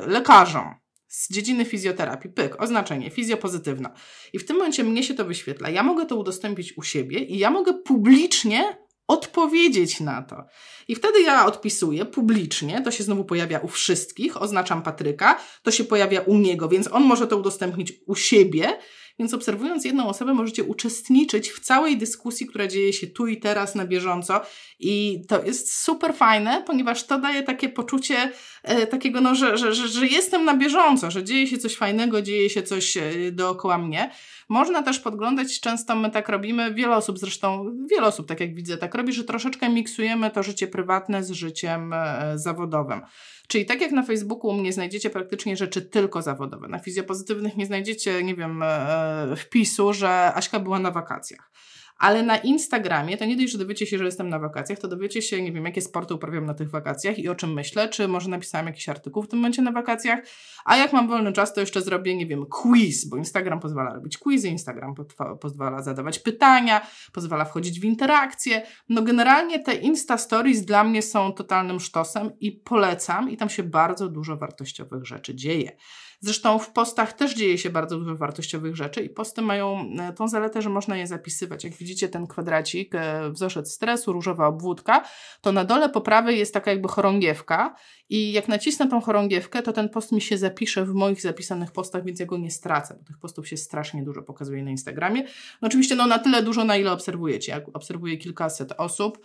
lekarzom z dziedziny fizjoterapii, pyk, oznaczenie, fizjopozytywna. I w tym momencie mnie się to wyświetla. Ja mogę to udostępnić u siebie i ja mogę publicznie odpowiedzieć na to. I wtedy ja odpisuję publicznie, to się znowu pojawia u wszystkich, oznaczam Patryka, to się pojawia u niego, więc on może to udostępnić u siebie więc obserwując jedną osobę, możecie uczestniczyć w całej dyskusji, która dzieje się tu i teraz na bieżąco. I to jest super fajne, ponieważ to daje takie poczucie e, takiego, no, że, że, że, że jestem na bieżąco, że dzieje się coś fajnego, dzieje się coś e, dookoła mnie. Można też podglądać, często my tak robimy, wiele osób zresztą, wiele osób tak jak widzę, tak robi, że troszeczkę miksujemy to życie prywatne z życiem e, zawodowym. Czyli tak jak na Facebooku u mnie znajdziecie praktycznie rzeczy tylko zawodowe. Na fizjopozytywnych nie znajdziecie, nie wiem, e, wpisu, że Aśka była na wakacjach. Ale na Instagramie to nie dość, że dowiecie się, że jestem na wakacjach, to dowiecie się, nie wiem, jakie sporty uprawiam na tych wakacjach i o czym myślę, czy może napisałam jakiś artykuł w tym momencie na wakacjach, a jak mam wolny czas, to jeszcze zrobię, nie wiem, quiz, bo Instagram pozwala robić quizy, Instagram pozwala zadawać pytania, pozwala wchodzić w interakcje. No generalnie te Insta Stories dla mnie są totalnym sztosem i polecam i tam się bardzo dużo wartościowych rzeczy dzieje. Zresztą w postach też dzieje się bardzo dużo wartościowych rzeczy i posty mają e, tą zaletę, że można je zapisywać. Jak widzicie ten kwadracik, e, wzorzec stresu, różowa obwódka, to na dole po prawej jest taka jakby chorągiewka i jak nacisnę tą chorągiewkę, to ten post mi się zapisze w moich zapisanych postach, więc ja go nie stracę, bo tych postów się strasznie dużo pokazuje na Instagramie. No oczywiście no na tyle dużo, na ile obserwujecie. Jak obserwuję kilkaset osób,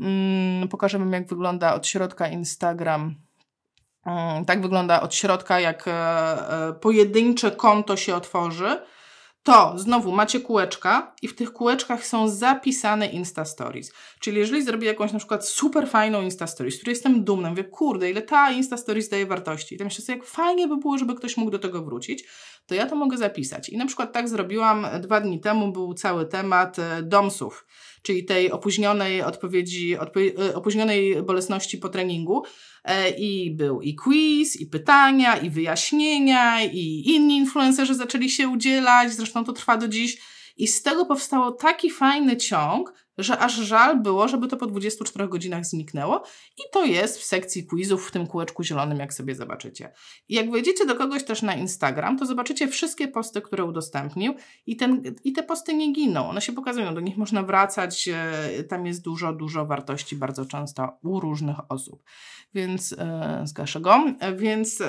mm, pokażę Wam jak wygląda od środka Instagram tak wygląda od środka, jak e, e, pojedyncze konto się otworzy, to znowu macie kółeczka i w tych kółeczkach są zapisane Insta Stories. Czyli jeżeli zrobię jakąś na przykład super fajną Insta Stories, której jestem dumna, mówię, kurde, ile ta Insta Stories daje wartości. I to myślę sobie, jak fajnie by było, żeby ktoś mógł do tego wrócić, to ja to mogę zapisać. I na przykład tak zrobiłam dwa dni temu, był cały temat e, domsów czyli tej opóźnionej odpowiedzi, odpo- opóźnionej bolesności po treningu. E, I był i quiz, i pytania, i wyjaśnienia, i inni influencerzy zaczęli się udzielać, zresztą to trwa do dziś. I z tego powstało taki fajny ciąg, że aż żal było, żeby to po 24 godzinach zniknęło. I to jest w sekcji quizów w tym kółeczku zielonym, jak sobie zobaczycie. I jak wejdziecie do kogoś też na Instagram, to zobaczycie wszystkie posty, które udostępnił i, ten, i te posty nie giną. One się pokazują, do nich można wracać. E, tam jest dużo, dużo wartości bardzo często u różnych osób. Więc e, zgaszę go. Więc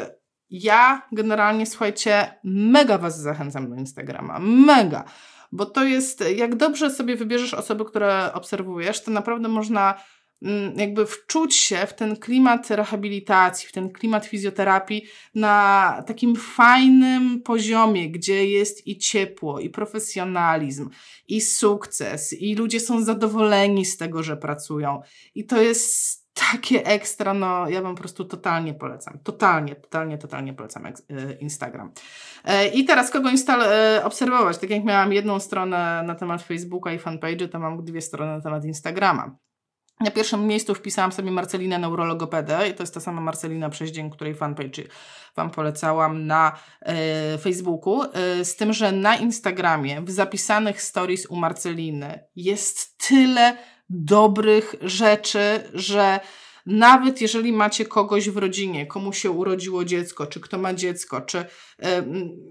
ja generalnie, słuchajcie, mega Was zachęcam do Instagrama. Mega bo to jest, jak dobrze sobie wybierzesz osoby, które obserwujesz, to naprawdę można mm, jakby wczuć się w ten klimat rehabilitacji, w ten klimat fizjoterapii na takim fajnym poziomie, gdzie jest i ciepło, i profesjonalizm, i sukces, i ludzie są zadowoleni z tego, że pracują. I to jest takie ekstra, no ja wam po prostu totalnie polecam. Totalnie, totalnie, totalnie polecam e, Instagram. E, I teraz kogo instal e, obserwować? Tak jak miałam jedną stronę na temat Facebooka i fanpage, to mam dwie strony na temat Instagrama. Na pierwszym miejscu wpisałam sobie Marcelinę Neurologopedę i to jest ta sama Marcelina Przeździeń, której fanpage Wam polecałam na e, Facebooku. E, z tym, że na Instagramie w zapisanych stories u Marceliny jest tyle dobrych rzeczy, że nawet jeżeli macie kogoś w rodzinie, komu się urodziło dziecko, czy kto ma dziecko, czy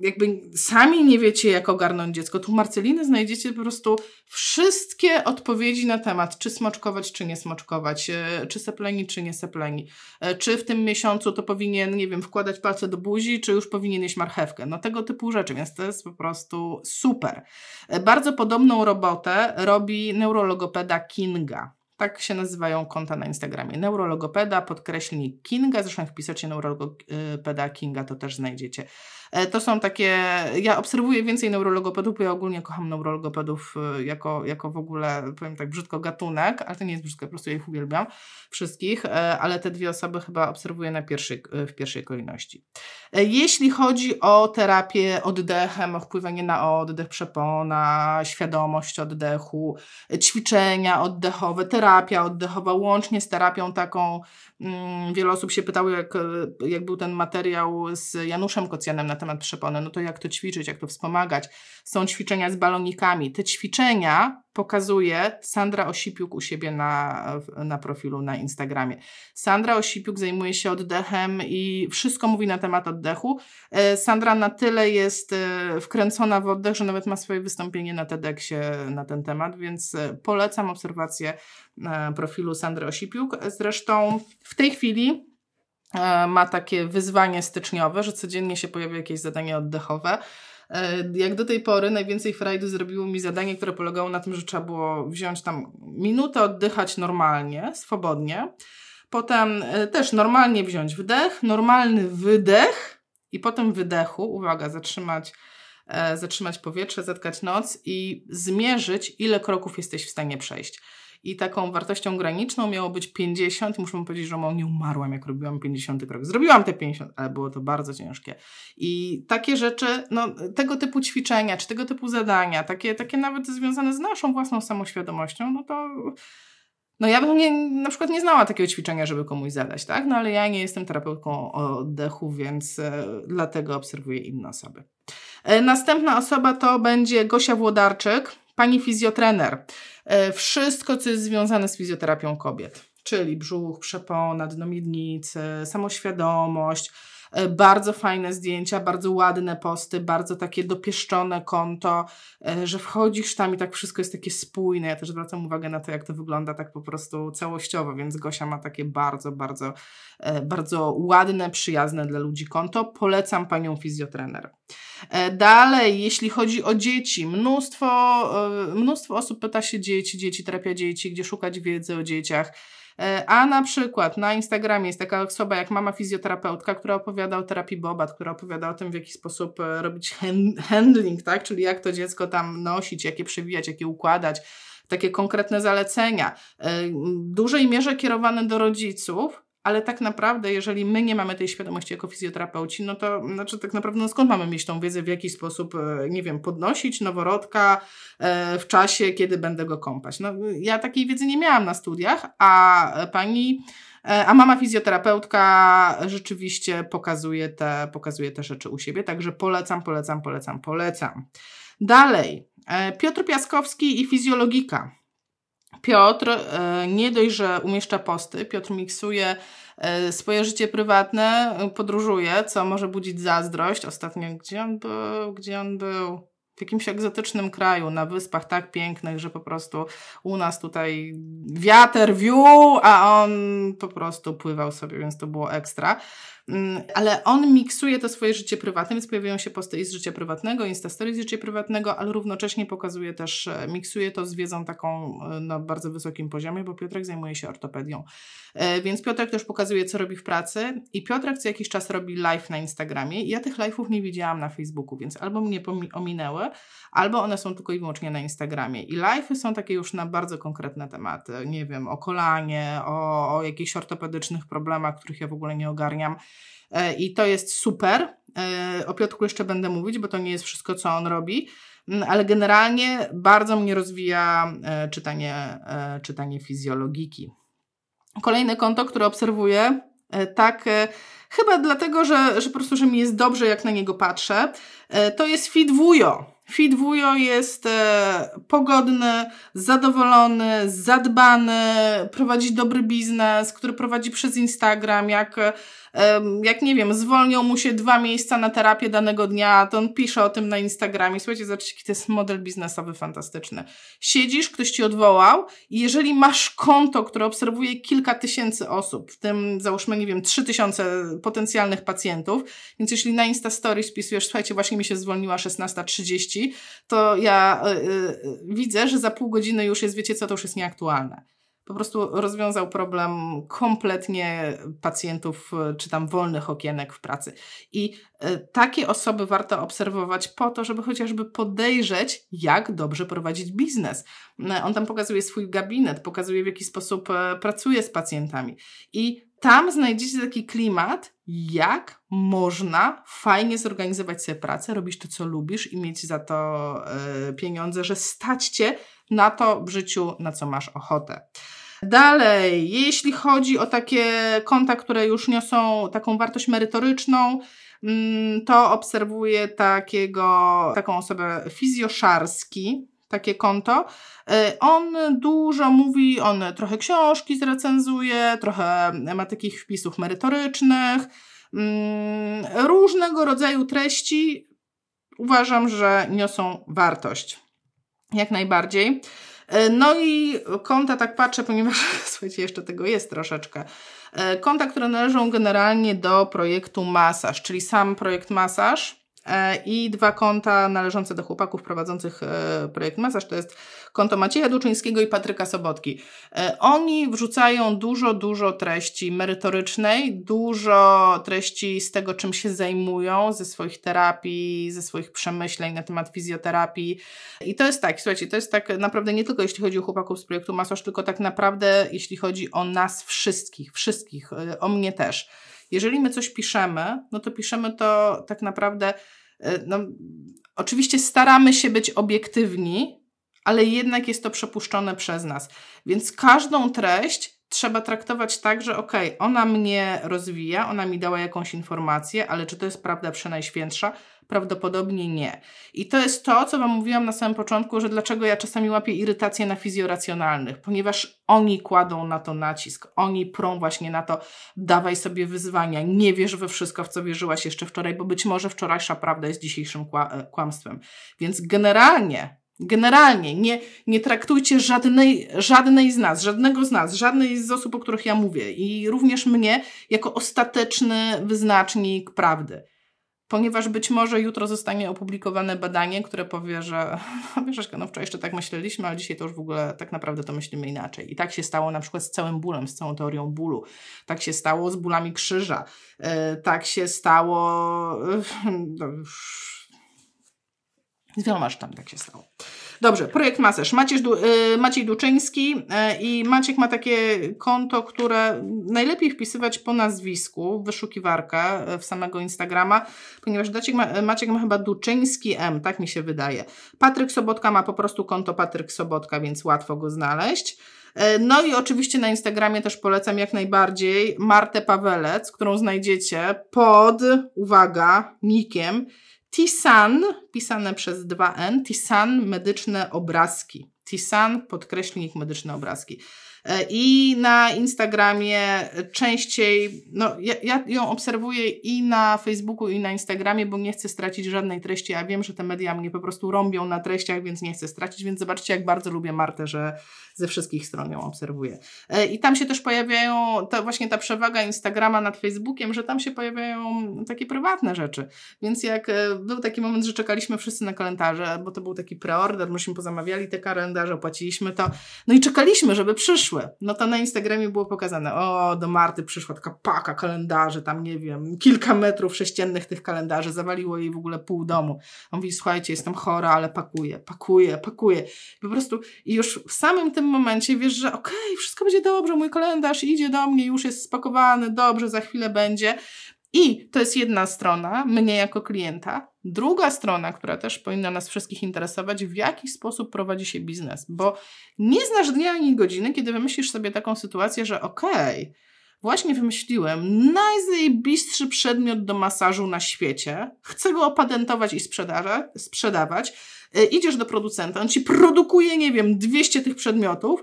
jakby sami nie wiecie, jak ogarnąć dziecko, tu Marceliny znajdziecie po prostu wszystkie odpowiedzi na temat, czy smoczkować, czy nie smoczkować, e, czy sepleni, czy nie sepleni, e, czy w tym miesiącu to powinien, nie wiem, wkładać palce do buzi, czy już powinien jeść marchewkę. No tego typu rzeczy, więc to jest po prostu super. E, bardzo podobną robotę robi neurologopeda Kinga. Tak się nazywają konta na Instagramie. Neurologopeda, podkreślnik Kinga. Zresztą jak wpisacie neurologopeda Kinga, to też znajdziecie. E, to są takie, ja obserwuję więcej neurologopedów, bo ja ogólnie kocham neurologopedów e, jako, jako w ogóle, powiem tak brzydko, gatunek, ale to nie jest brzydko, po prostu ja ich uwielbiam, wszystkich, e, ale te dwie osoby chyba obserwuję na pierwszej, w pierwszej kolejności. Jeśli chodzi o terapię oddechem, wpływanie na oddech, przepona, świadomość oddechu, ćwiczenia oddechowe, terapia oddechowa, łącznie z terapią taką Mm, wiele osób się pytało, jak, jak był ten materiał z Januszem Kocjanem na temat przepony, no to jak to ćwiczyć, jak to wspomagać. Są ćwiczenia z balonikami. Te ćwiczenia pokazuje Sandra Osipiuk u siebie na, na profilu na Instagramie. Sandra Osipiuk zajmuje się oddechem i wszystko mówi na temat oddechu. E, Sandra na tyle jest e, wkręcona w oddech, że nawet ma swoje wystąpienie na TEDxie na ten temat, więc e, polecam obserwację profilu Sandry Osipiuk. Zresztą w tej chwili ma takie wyzwanie styczniowe, że codziennie się pojawia jakieś zadanie oddechowe. E, jak do tej pory najwięcej frajdy zrobiło mi zadanie, które polegało na tym, że trzeba było wziąć tam minutę, oddychać normalnie, swobodnie. Potem e, też normalnie wziąć wdech, normalny wydech i potem wydechu, uwaga, zatrzymać, e, zatrzymać powietrze, zatkać noc i zmierzyć, ile kroków jesteś w stanie przejść. I taką wartością graniczną miało być 50. Muszę powiedzieć, że nie umarłam, jak robiłam 50 krok. Zrobiłam te 50, ale było to bardzo ciężkie. I takie rzeczy, no, tego typu ćwiczenia, czy tego typu zadania, takie, takie nawet związane z naszą własną samoświadomością, no to no ja bym nie, na przykład nie znała takiego ćwiczenia, żeby komuś zadać, tak? No ale ja nie jestem terapeutką oddechu, więc e, dlatego obserwuję inne osoby. E, następna osoba to będzie Gosia Włodarczyk, pani fizjotrener. E, wszystko, co jest związane z fizjoterapią kobiet, czyli brzuch, przepona, dno miednicy, samoświadomość, bardzo fajne zdjęcia, bardzo ładne posty, bardzo takie dopieszczone konto, e, że wchodzisz tam i tak wszystko jest takie spójne. Ja też zwracam uwagę na to, jak to wygląda tak po prostu całościowo, więc Gosia ma takie bardzo, bardzo, e, bardzo ładne, przyjazne dla ludzi konto. Polecam panią fizjotrener. Dalej, jeśli chodzi o dzieci, mnóstwo, mnóstwo osób pyta się dzieci, dzieci, terapia dzieci, gdzie szukać wiedzy o dzieciach. E, a na przykład na Instagramie jest taka osoba jak mama fizjoterapeutka, która opowiada o terapii Bobat, która opowiada o tym, w jaki sposób e, robić handling, tak? czyli jak to dziecko tam nosić, jakie przewijać, jakie układać, takie konkretne zalecenia. E, w dużej mierze kierowane do rodziców, ale tak naprawdę, jeżeli my nie mamy tej świadomości jako fizjoterapeuci, no to znaczy tak naprawdę no skąd mamy mieć tą wiedzę, w jaki sposób, e, nie wiem, podnosić noworodka e, w czasie, kiedy będę go kąpać. No, ja takiej wiedzy nie miałam na studiach, a pani, e, a mama fizjoterapeutka rzeczywiście pokazuje te, pokazuje te rzeczy u siebie, także polecam, polecam, polecam, polecam. Dalej, Piotr Piaskowski i fizjologika. Piotr e, nie dość, że umieszcza posty, Piotr miksuje e, swoje życie prywatne, podróżuje, co może budzić zazdrość. Ostatnio, gdzie on był? Gdzie on był? w jakimś egzotycznym kraju, na wyspach tak pięknych, że po prostu u nas tutaj wiatr wiół, a on po prostu pływał sobie, więc to było ekstra. Mm, ale on miksuje to swoje życie prywatne, więc pojawiają się posty z życia prywatnego, Instastory z życia prywatnego, ale równocześnie pokazuje też, e, miksuje to z wiedzą taką e, na bardzo wysokim poziomie, bo Piotrek zajmuje się ortopedią. E, więc Piotrek też pokazuje, co robi w pracy i Piotrek co jakiś czas robi live na Instagramie. Ja tych live'ów nie widziałam na Facebooku, więc albo mnie ominęły, albo one są tylko i wyłącznie na Instagramie. I live'y są takie już na bardzo konkretne tematy, nie wiem, o kolanie, o, o jakichś ortopedycznych problemach, których ja w ogóle nie ogarniam. E, I to jest super. E, o Piotrku jeszcze będę mówić, bo to nie jest wszystko, co on robi, mm, ale generalnie bardzo mnie rozwija e, czytanie, czytanie fizjologiki. Kolejne konto, które obserwuję, tak chyba dlatego, że, że po prostu, że mi jest dobrze, jak na niego patrzę, to jest Fidwujo. Fidwujo jest pogodny, zadowolony, zadbany, prowadzi dobry biznes, który prowadzi przez Instagram, jak jak nie wiem, zwolnią mu się dwa miejsca na terapię danego dnia, to on pisze o tym na Instagramie. Słuchajcie, zobaczcie, jaki to jest model biznesowy fantastyczny. Siedzisz, ktoś ci odwołał i jeżeli masz konto, które obserwuje kilka tysięcy osób, w tym załóżmy, nie wiem, trzy tysiące potencjalnych pacjentów, więc jeśli na Instastory spisujesz, słuchajcie, właśnie mi się zwolniła 16.30, to ja yy, widzę, że za pół godziny już jest, wiecie co, to już jest nieaktualne po prostu rozwiązał problem kompletnie pacjentów czy tam wolnych okienek w pracy. I e, takie osoby warto obserwować po to, żeby chociażby podejrzeć, jak dobrze prowadzić biznes. E, on tam pokazuje swój gabinet, pokazuje w jaki sposób e, pracuje z pacjentami. I tam znajdziecie taki klimat, jak można fajnie zorganizować sobie pracę, robić to, co lubisz i mieć za to pieniądze, że stać cię na to w życiu, na co masz ochotę. Dalej, jeśli chodzi o takie konta, które już niosą taką wartość merytoryczną, mm, to obserwuję takiego, taką osobę fizjoszarski, takie konto. E, on dużo mówi, on trochę książki zrecenzuje, trochę ma takich wpisów merytorycznych, mm, różnego rodzaju treści. Uważam, że niosą wartość. Jak najbardziej. E, no i konta, tak patrzę, ponieważ [laughs] słuchajcie, jeszcze tego jest troszeczkę. E, konta, które należą generalnie do projektu Masaż, czyli sam projekt Masaż. E, i dwa konta należące do chłopaków prowadzących e, projekt Masaż, to jest konto Macieja Duczyńskiego i Patryka Sobotki. E, oni wrzucają dużo, dużo treści merytorycznej, dużo treści z tego, czym się zajmują, ze swoich terapii, ze swoich przemyśleń na temat fizjoterapii. I to jest tak, słuchajcie, to jest tak naprawdę nie tylko jeśli chodzi o chłopaków z projektu Masaż, tylko tak naprawdę jeśli chodzi o nas wszystkich, wszystkich, o mnie też jeżeli my coś piszemy, no to piszemy to tak naprawdę, e, no, oczywiście staramy się być obiektywni, ale jednak jest to przepuszczone przez nas. Więc każdą treść trzeba traktować tak, że okej, okay, ona mnie rozwija, ona mi dała jakąś informację, ale czy to jest prawda przenajświętsza? Prawdopodobnie nie. I to jest to, co Wam mówiłam na samym początku, że dlaczego ja czasami łapię irytację na fizjoracjonalnych, ponieważ oni kładą na to nacisk, oni prą właśnie na to, dawaj sobie wyzwania, nie wierz we wszystko, w co wierzyłaś jeszcze wczoraj, bo być może wczorajsza prawda jest dzisiejszym e, kłamstwem. Więc generalnie Generalnie nie, nie traktujcie żadnej, żadnej z nas, żadnego z nas, żadnej z osób, o których ja mówię i również mnie jako ostateczny wyznacznik prawdy. Ponieważ być może jutro zostanie opublikowane badanie, które powie, że [laughs] no wiesz, no wczoraj jeszcze tak myśleliśmy, ale dzisiaj to już w ogóle tak naprawdę to myślimy inaczej. I tak się stało na przykład z całym bólem, z całą teorią bólu. Tak się stało z bólami krzyża. Yy, tak się stało... Yy, z wieloma tam tak się stało. Dobrze, projekt Masaż. Maciej, y, Maciej Duczyński y, i Maciek ma takie konto, które najlepiej wpisywać po nazwisku, wyszukiwarkę y, w samego Instagrama, ponieważ ma, Maciek ma chyba Duczyński M, tak mi się wydaje. Patryk Sobotka ma po prostu konto Patryk Sobotka, więc łatwo go znaleźć. No i oczywiście na Instagramie też polecam jak najbardziej Martę Pawelec, którą znajdziecie pod, uwaga, nikiem Tisan, pisane przez 2N, Tisan medyczne obrazki. Tisan, podkreślnik medyczne obrazki. E, I na Instagramie częściej, no ja, ja, ją obserwuję i na Facebooku, i na Instagramie, bo nie chcę stracić żadnej treści. Ja wiem, że te media mnie po prostu rąbią na treściach, więc nie chcę stracić. Więc zobaczcie, jak bardzo lubię Martę, że ze wszystkich stron ją obserwuję. E, I tam się też pojawiają, to właśnie ta przewaga Instagrama nad Facebookiem, że tam się pojawiają takie prywatne rzeczy. Więc jak e, był taki moment, że czekaliśmy wszyscy na kalendarze, bo to był taki preorder, myśmy pozamawiali te kalendarze, opłaciliśmy to, no i czekaliśmy, żeby przyszły. No to na Instagramie było pokazane, o, do Marty przyszła taka paka kalendarzy, tam nie wiem, kilka metrów sześciennych tych kalendarzy, zawaliło jej w ogóle pół domu. On mówi, słuchajcie, jestem chora, ale pakuję, pakuję, pakuję. I po prostu i już w samym tym momencie wiesz, że okej, okay, wszystko będzie dobrze, mój kalendarz idzie do mnie, już jest spakowany, dobrze, za chwilę będzie. I to jest jedna strona, mnie jako klienta. Druga strona, która też powinna nas wszystkich interesować, w jaki sposób prowadzi się biznes, bo nie znasz dnia ani godziny, kiedy wymyślisz sobie taką sytuację, że okej, okay, właśnie wymyśliłem najzajebistszy przedmiot do masażu na świecie, chcę go opatentować i sprzedawać, E, idziesz do producenta, on ci produkuje, nie wiem, 200 tych przedmiotów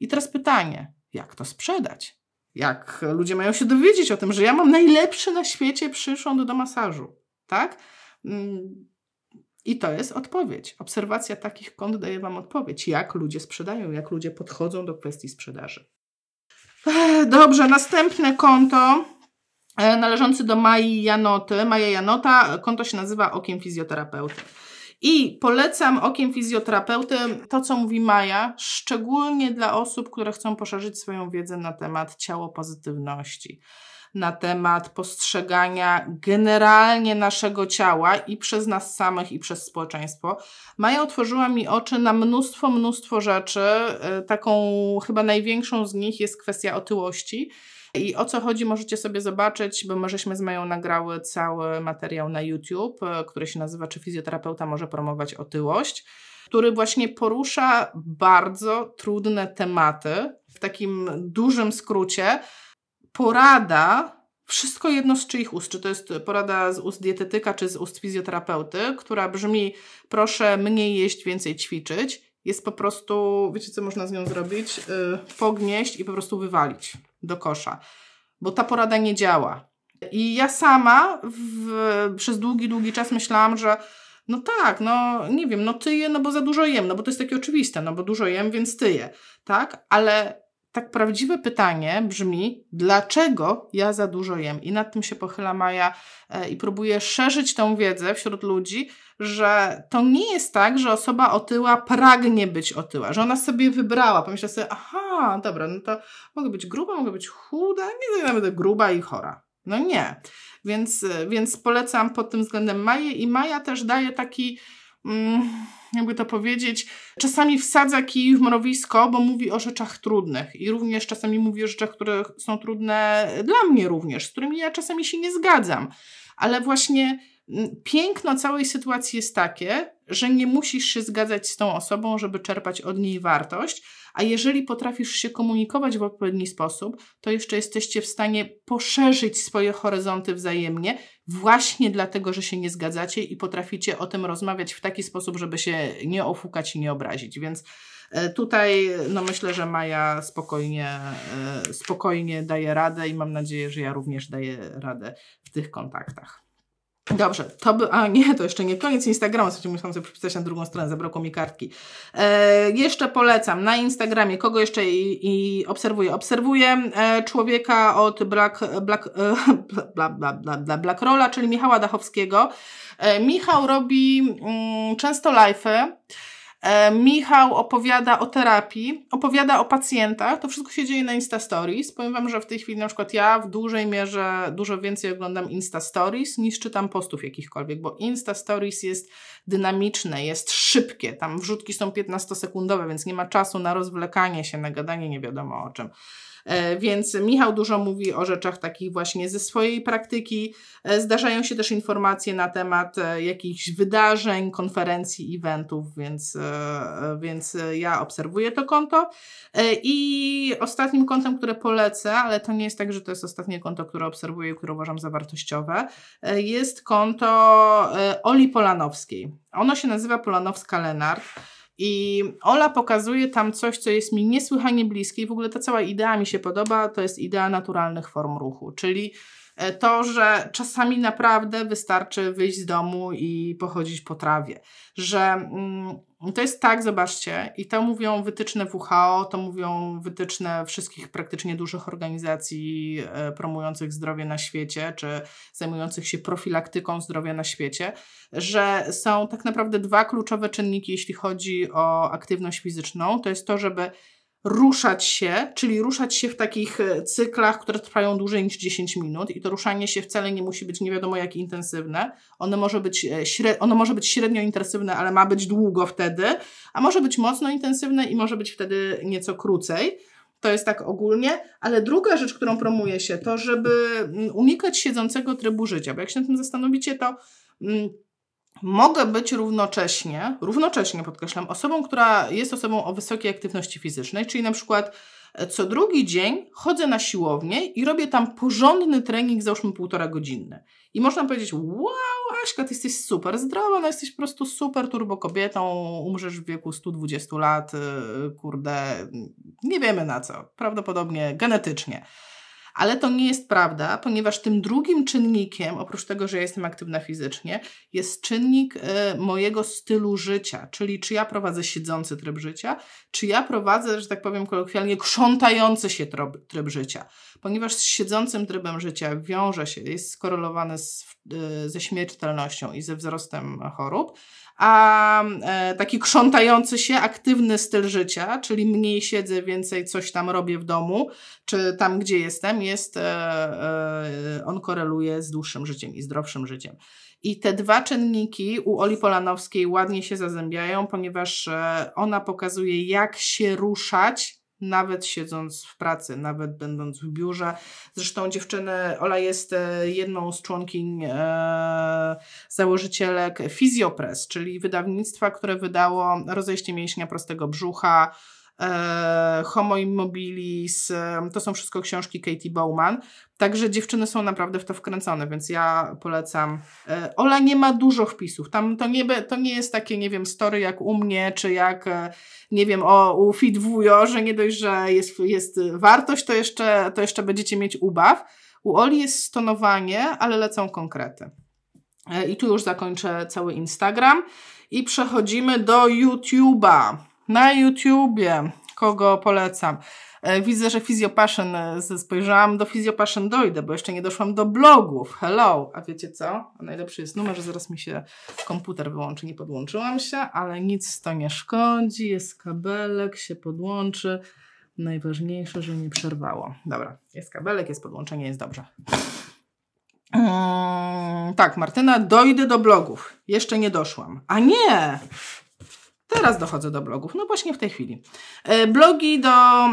i teraz pytanie, jak to sprzedać? Jak ludzie mają się dowiedzieć o tym, że ja mam najlepszy na świecie przyrząd do masażu, tak? Mm, I to jest odpowiedź. Obserwacja takich kont daje Wam odpowiedź, jak ludzie sprzedają, jak ludzie podchodzą do kwestii sprzedaży. Dobrze, następne konto e, należące do Mai Janoty. Maja Janota, konto się nazywa Okiem Fizjoterapeuty. I polecam okiem fizjoterapeuty to, co mówi Maja, szczególnie dla osób, które chcą poszerzyć swoją wiedzę na temat ciało pozytywności, na temat postrzegania generalnie naszego ciała i przez nas samych, i przez społeczeństwo. Maja otworzyła mi oczy na mnóstwo, mnóstwo rzeczy. E, taką chyba największą z nich jest kwestia otyłości i o co chodzi, możecie sobie zobaczyć, bo my żeśmy z Mają nagrały cały materiał na YouTube, e, który się nazywa Czy fizjoterapeuta może promować otyłość, który właśnie porusza bardzo trudne tematy. W takim dużym skrócie, porada wszystko jedno z czyich ust, czy to jest porada z ust dietetyka, czy z ust fizjoterapeuty, która brzmi: proszę mniej jeść, więcej ćwiczyć, jest po prostu, wiecie co można z nią zrobić? Yy, pognieść i po prostu wywalić do kosza, bo ta porada nie działa. I ja sama w, przez długi, długi czas myślałam, że no tak, no nie wiem, no tyję, no bo za dużo jem, no bo to jest takie oczywiste, no bo dużo jem, więc tyję, tak? Ale tak prawdziwe pytanie brzmi, dlaczego ja za dużo jem? I nad tym się pochyla Maja e, i próbuje szerzyć tą wiedzę wśród ludzi, że to nie jest tak, że osoba otyła pragnie być otyła, że ona sobie wybrała, pomyślała sobie, aha, dobra, no to mogę być gruba, mogę być chuda, nie będę gruba i chora. No nie. Więc, więc polecam pod tym względem Maję i Maja też daje taki jakby to powiedzieć, czasami wsadza kij w mrowisko, bo mówi o rzeczach trudnych i również czasami mówi o rzeczach, które są trudne dla mnie również, z którymi ja czasami się nie zgadzam. Ale właśnie mm, piękno całej sytuacji jest takie, że nie musisz się zgadzać z tą osobą, żeby czerpać od niej wartość, a jeżeli potrafisz się komunikować w odpowiedni sposób, to jeszcze jesteście w stanie poszerzyć swoje horyzonty wzajemnie, właśnie dlatego, że się nie zgadzacie i potraficie o tym rozmawiać w taki sposób, żeby się nie ofukać i nie obrazić. Więc e, Tutaj no myślę, że Maja spokojnie, e, spokojnie daje radę i mam nadzieję, że ja również daję radę w tych kontaktach. Dobrze, to by, a nie, to jeszcze nie koniec Instagrama, co musiałam sobie przepisać na drugą stronę, zabrakło mi kartki. E, jeszcze polecam na Instagramie, kogo jeszcze i, i obserwuję? Obserwuję e, człowieka od Black, Black, e, bla, bla, bla, bla, Black Rolla, czyli Michała Dachowskiego. E, Michał robi mm, często live'y, E, Michał opowiada o terapii, opowiada o pacjentach. To wszystko się dzieje na Insta Stories. Powiem Wam, że w tej chwili na przykład ja w dużej mierze dużo więcej oglądam Insta Stories niż czytam postów jakichkolwiek, bo Insta Stories jest dynamiczne, jest szybkie. Tam wrzutki są 15-sekundowe, więc nie ma czasu na rozwlekanie się, na gadanie nie wiadomo o czym. E, więc Michał dużo mówi o rzeczach takich właśnie ze swojej praktyki. E, zdarzają się też informacje na temat e, jakichś wydarzeń, konferencji, eventów, więc, więc ja obserwuję to konto. I ostatnim kontem, które polecę, ale to nie jest tak, że to jest ostatnie konto, które obserwuję, które uważam za wartościowe, jest konto Oli Polanowskiej. Ono się nazywa Polanowska-Lenart. I Ola pokazuje tam coś, co jest mi niesłychanie bliskie i w ogóle ta cała idea mi się podoba, to jest idea naturalnych form ruchu, czyli to, że czasami naprawdę wystarczy wyjść z domu i pochodzić po trawie, że mm, to jest tak, zobaczcie, i to mówią wytyczne WHO, to mówią wytyczne wszystkich praktycznie dużych organizacji e, promujących zdrowie na świecie, czy zajmujących się profilaktyką zdrowia na świecie, że są tak naprawdę dwa kluczowe czynniki, jeśli chodzi o aktywność fizyczną. To jest to, żeby ruszać się, czyli ruszać się w takich e, cyklach, które trwają dłużej niż 10 minut i to ruszanie się wcale nie musi być nie wiadomo jak intensywne. Ono może być, e, ono może być średnio intensywne, ale ma być długo wtedy, a może być mocno intensywne i może być wtedy nieco krócej. To jest tak ogólnie, ale druga rzecz, którą promuje się, to żeby mm, unikać siedzącego trybu życia, bo jak się nad tym zastanowicie, to mm, mogę być równocześnie, równocześnie podkreślam, osobą, która jest osobą o wysokiej aktywności fizycznej, czyli na przykład e, co drugi dzień chodzę na siłownię i robię tam porządny trening, załóżmy półtora godzinny. I można powiedzieć, wow, Aśka, ty jesteś super zdrowa, no jesteś po prostu super turbo kobietą, umrzesz w wieku 120 lat, e, kurde, nie wiemy na co, prawdopodobnie genetycznie. Ale to nie jest prawda, ponieważ tym drugim czynnikiem, oprócz tego, że jestem aktywna fizycznie, jest czynnik y, mojego stylu życia, czyli czy ja prowadzę siedzący tryb życia, czy ja prowadzę, że tak powiem kolokwialnie, krzątający się tryb, tryb życia. Ponieważ z siedzącym trybem życia wiąże się, jest skorelowany z, y, ze śmiertelnością i ze wzrostem chorób, a e, taki krzątający się, aktywny styl życia, czyli mniej siedzę, więcej coś tam robię w domu, czy tam, gdzie jestem, jest, e, e, on koreluje z dłuższym życiem i zdrowszym życiem. I te dwa czynniki u Oli Polanowskiej ładnie się zazębiają, ponieważ ona pokazuje, jak się ruszać nawet siedząc w pracy, nawet będąc w biurze. Zresztą dziewczyny, Ola jest e, jedną z członkiń e, założycielek Physiopress, czyli wydawnictwa, które wydało rozejście mięśnia prostego brzucha, Homo Immobilis, e, to są wszystko książki Katie Bowman. Także dziewczyny są naprawdę w to wkręcone, więc ja polecam. E, Ola nie ma dużo wpisów. Tam to nie, to nie jest takie, nie wiem, story jak u mnie, czy jak, e, nie wiem, o, u Fit Wujo, że nie dość, że jest, jest wartość, to jeszcze, to jeszcze będziecie mieć ubaw. U Oli jest stonowanie, ale lecą konkrety. E, I tu już zakończę cały Instagram i przechodzimy do YouTube'a. Na YouTubie kogo polecam? E, widzę, że Physiopassion, e, spojrzałam do Physiopassion dojdę, bo jeszcze nie doszłam do blogów. Hello! A wiecie co? Najlepszy jest numer, że zaraz mi się komputer wyłączy. Nie podłączyłam się, ale nic to nie szkodzi. Jest kabelek, się podłączy. Najważniejsze, że nie przerwało. Dobra, jest kabelek, jest podłączenie, jest dobrze. Hmm, tak, Martyna, dojdę do blogów. Jeszcze nie doszłam. A nie! Teraz dochodzę do blogów, no właśnie w tej chwili. E, blogi do,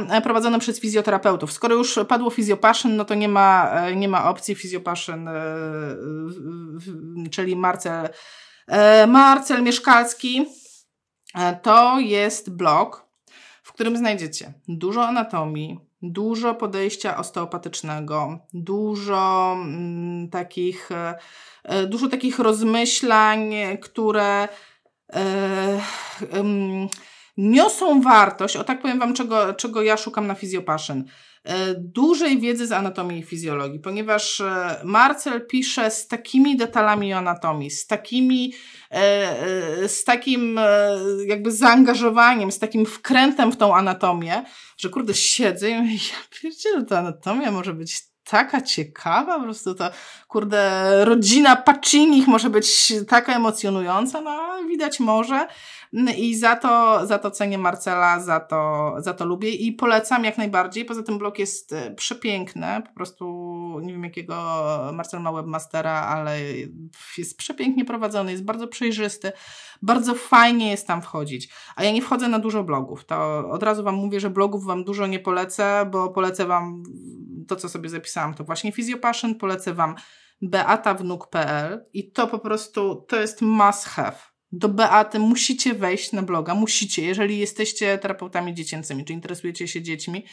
e, prowadzone przez fizjoterapeutów. Skoro już padło Physiopassion, no to nie ma, e, nie ma opcji Physiopassion, czyli Marcel, Marcel Mieszkalski. To jest blog, w którym znajdziecie dużo anatomii, dużo podejścia osteopatycznego, dużo mm, takich, dużo takich rozmyślań, które niosą wartość, o tak powiem Wam, czego, czego ja szukam na Physiopassion, e, dużej wiedzy z anatomii i fizjologii, ponieważ e, Marcel pisze z takimi detalami o anatomii, z takimi, e, z takim jakby zaangażowaniem, z takim wkrętem w tą anatomię, że kurde siedzę i ja pierdzielę, ta anatomia może być taka ciekawa, po prostu ta, kurde, rodzina Pacinich może być taka emocjonująca, no widać może. I za to, za to cenię Marcela, za to, za to lubię i polecam jak najbardziej. Poza tym blog jest e, przepiękny, po prostu nie wiem jakiego Marcel ma webmastera, ale jest przepięknie prowadzony, jest bardzo przejrzysty, bardzo fajnie jest tam wchodzić. A ja nie wchodzę na dużo blogów, to od razu Wam mówię, że blogów Wam dużo nie polecę, bo polecę Wam to, co sobie zapisałam, to właśnie Physiopassion, polecę Wam beatawnuk.pl i to po prostu, to jest must have. Do Beaty musicie wejść na bloga, musicie, jeżeli jesteście terapeutami dziecięcymi, czy interesujecie się dziećmi,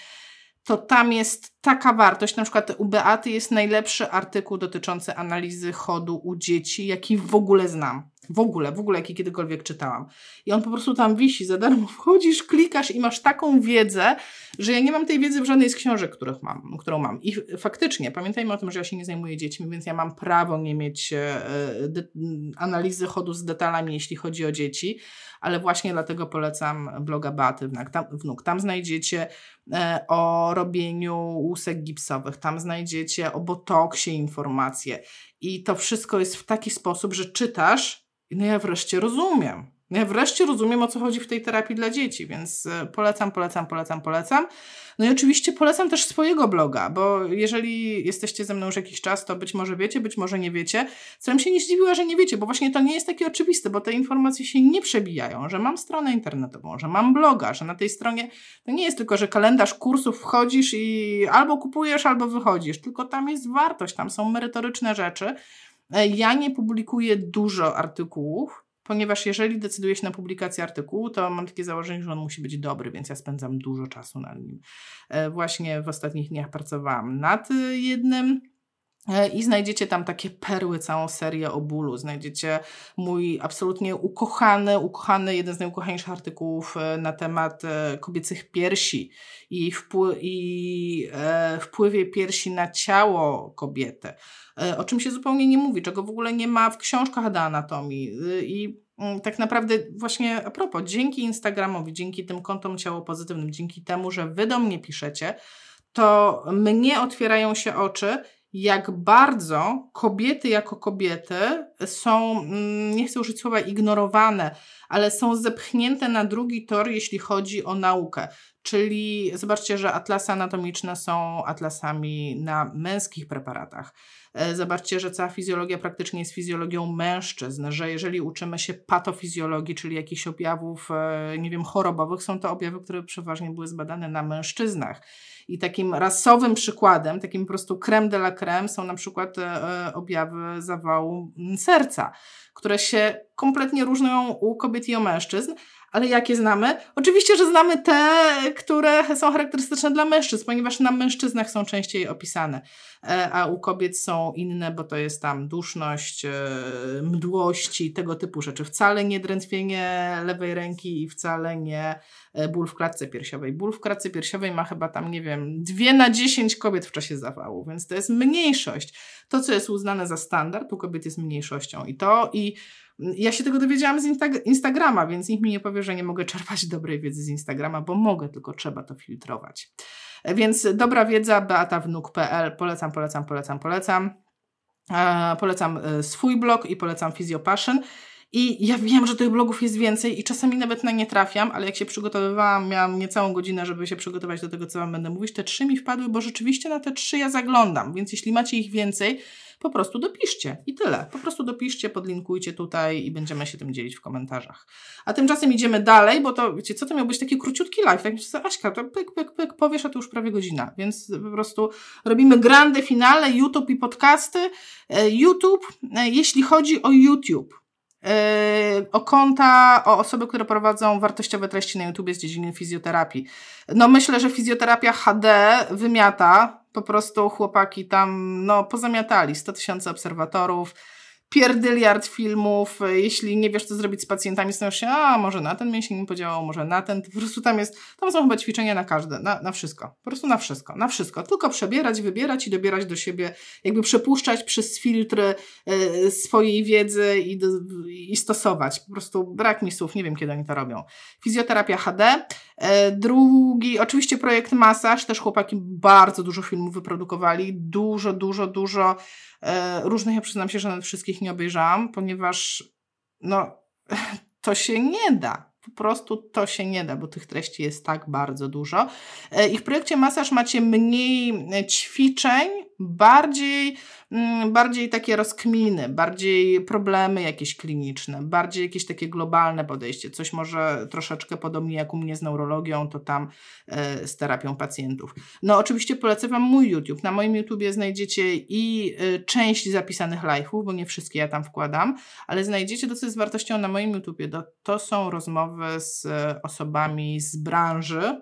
to tam jest taka wartość. Na przykład u Beaty jest najlepszy artykuł dotyczący analizy chodu u dzieci, jaki w ogóle znam. W ogóle, w ogóle jaki kiedykolwiek czytałam. I on po prostu tam wisi, za darmo wchodzisz, klikasz i masz taką wiedzę, że ja nie mam tej wiedzy w żadnej z książek, których mam, którą mam. I faktycznie, pamiętajmy o tym, że ja się nie zajmuję dziećmi, więc ja mam prawo nie mieć e, analizy chodu z detalami, jeśli chodzi o dzieci, ale właśnie dlatego polecam bloga Beaty Wnuk. Tam znajdziecie e, o robieniu łusek gipsowych, tam znajdziecie o botoksie informacje. I to wszystko jest w taki sposób, że czytasz, no ja wreszcie rozumiem. No ja wreszcie rozumiem, o co chodzi w tej terapii dla dzieci, więc e, polecam, polecam, polecam, polecam. No i oczywiście polecam też swojego bloga, bo jeżeli jesteście ze mną już jakiś czas, to być może wiecie, być może nie wiecie. Bym się nie zdziwiła, że nie wiecie, bo właśnie to nie jest takie oczywiste, bo te informacje się nie przebijają, że mam stronę internetową, że mam bloga, że na tej stronie to nie jest tylko, że kalendarz kursów wchodzisz i albo kupujesz, albo wychodzisz, tylko tam jest wartość, tam są merytoryczne rzeczy. E, ja nie publikuję dużo artykułów, ponieważ jeżeli decyduję się na publikację artykułu, to mam takie założenie, że on musi być dobry, więc ja spędzam dużo czasu na nim. E, właśnie w ostatnich dniach pracowałam nad jednym. E, I znajdziecie tam takie perły, całą serię o bólu. Znajdziecie mój absolutnie ukochany, ukochany, jeden z najukochańszych artykułów e, na temat kobiecych piersi i, wpły i e, wpływie piersi na ciało kobiety, e, o czym się zupełnie nie mówi, czego w ogóle nie ma w książkach do anatomii. Y, I mm, tak naprawdę właśnie a propos, dzięki Instagramowi, dzięki tym kontom ciało pozytywnym, dzięki temu, że wy do mnie piszecie, to mnie otwierają się oczy, jak bardzo kobiety jako kobiety są, mm, nie chcę użyć słowa ignorowane, ale są zepchnięte na drugi tor, jeśli chodzi o naukę. Czyli zobaczcie, że atlasy anatomiczne są atlasami na męskich preparatach. E, zobaczcie, że cała fizjologia praktycznie jest fizjologią mężczyzn, że jeżeli uczymy się patofizjologii, czyli jakichś objawów, e, nie wiem, chorobowych, są to objawy, które przeważnie były zbadane na mężczyznach. I takim rasowym przykładem, takim po prostu creme de la creme są na przykład e, objawy zawału serca, które się kompletnie różnią u kobiet i u mężczyzn, ale jakie znamy? Oczywiście, że znamy te, które są charakterystyczne dla mężczyzn, ponieważ na mężczyznach są częściej opisane, e, a u kobiet są inne, bo to jest tam duszność, e, mdłości, tego typu rzeczy. Wcale nie drętwienie lewej ręki i wcale nie e, ból w klatce piersiowej. Ból w klatce piersiowej ma chyba tam, nie wiem, dwie na dziesięć kobiet w czasie zawału, więc to jest mniejszość. To, co jest uznane za standard, u kobiet jest mniejszością. I to i ja się tego dowiedziałam z Instagrama, więc nikt mi nie powie, że nie mogę czerpać [laughs] dobrej wiedzy z Instagrama, bo mogę, tylko trzeba to filtrować. Więc dobra wiedza, beatawnuk.pl, polecam, polecam, polecam, polecam. E, polecam e, swój blog i polecam Physiopassion. I ja wiem, że tych blogów jest więcej i czasami nawet na nie trafiam, ale jak się przygotowywałam, miałam niecałą godzinę, żeby się przygotować do tego, co Wam będę mówić. Te trzy mi wpadły, bo rzeczywiście na te trzy ja zaglądam, więc jeśli macie ich więcej, po prostu dopiszcie i tyle. Po prostu dopiszcie, podlinkujcie tutaj i będziemy się tym dzielić w komentarzach. A tymczasem idziemy dalej, bo to, wiecie, co to miał być taki króciutki live, tak myślę, Aśka, to pyk, pyk, pyk, powiesz, a to już prawie godzina, więc po prostu robimy grande finale, YouTube i podcasty. E, YouTube, e, jeśli chodzi o YouTube, e, o konta, o osoby, które prowadzą wartościowe treści na YouTube z dziedziny fizjoterapii. No myślę, że fizjoterapia HD wymiata, po prostu chłopaki tam, no, pozamiatali 100 tysięcy obserwatorów, pierdyliard filmów, jeśli nie wiesz, co zrobić z pacjentami, stanowisz się, a może na ten mięsień nie podziałał, może na ten, po prostu tam jest, tam są chyba ćwiczenia na każde, na, na wszystko, po prostu na wszystko, na wszystko, tylko przebierać, wybierać i dobierać do siebie, jakby przepuszczać przez filtry y, swojej wiedzy i, i stosować, po prostu brak mi słów, nie wiem, kiedy oni to robią. Fizjoterapia HD, drugi, oczywiście projekt masaż, też chłopaki bardzo dużo filmów wyprodukowali, dużo, dużo, dużo E, różnych ja przyznam się, że nawet wszystkich nie obejrzałam, ponieważ no, [laughs] to się nie da. Po prostu to się nie da, bo tych treści jest tak bardzo dużo. E, I w projekcie masaż macie mniej ćwiczeń, bardziej Mm, bardziej takie rozkminy, bardziej problemy jakieś kliniczne, bardziej jakieś takie globalne podejście, coś może troszeczkę podobnie jak u mnie z neurologią, to tam e, z terapią pacjentów. No oczywiście polecę Wam mój YouTube. Na moim YouTubie znajdziecie i e, część zapisanych live'ów, bo nie wszystkie ja tam wkładam, ale znajdziecie to, co jest wartością na moim YouTubie. To, są rozmowy z e, osobami z branży,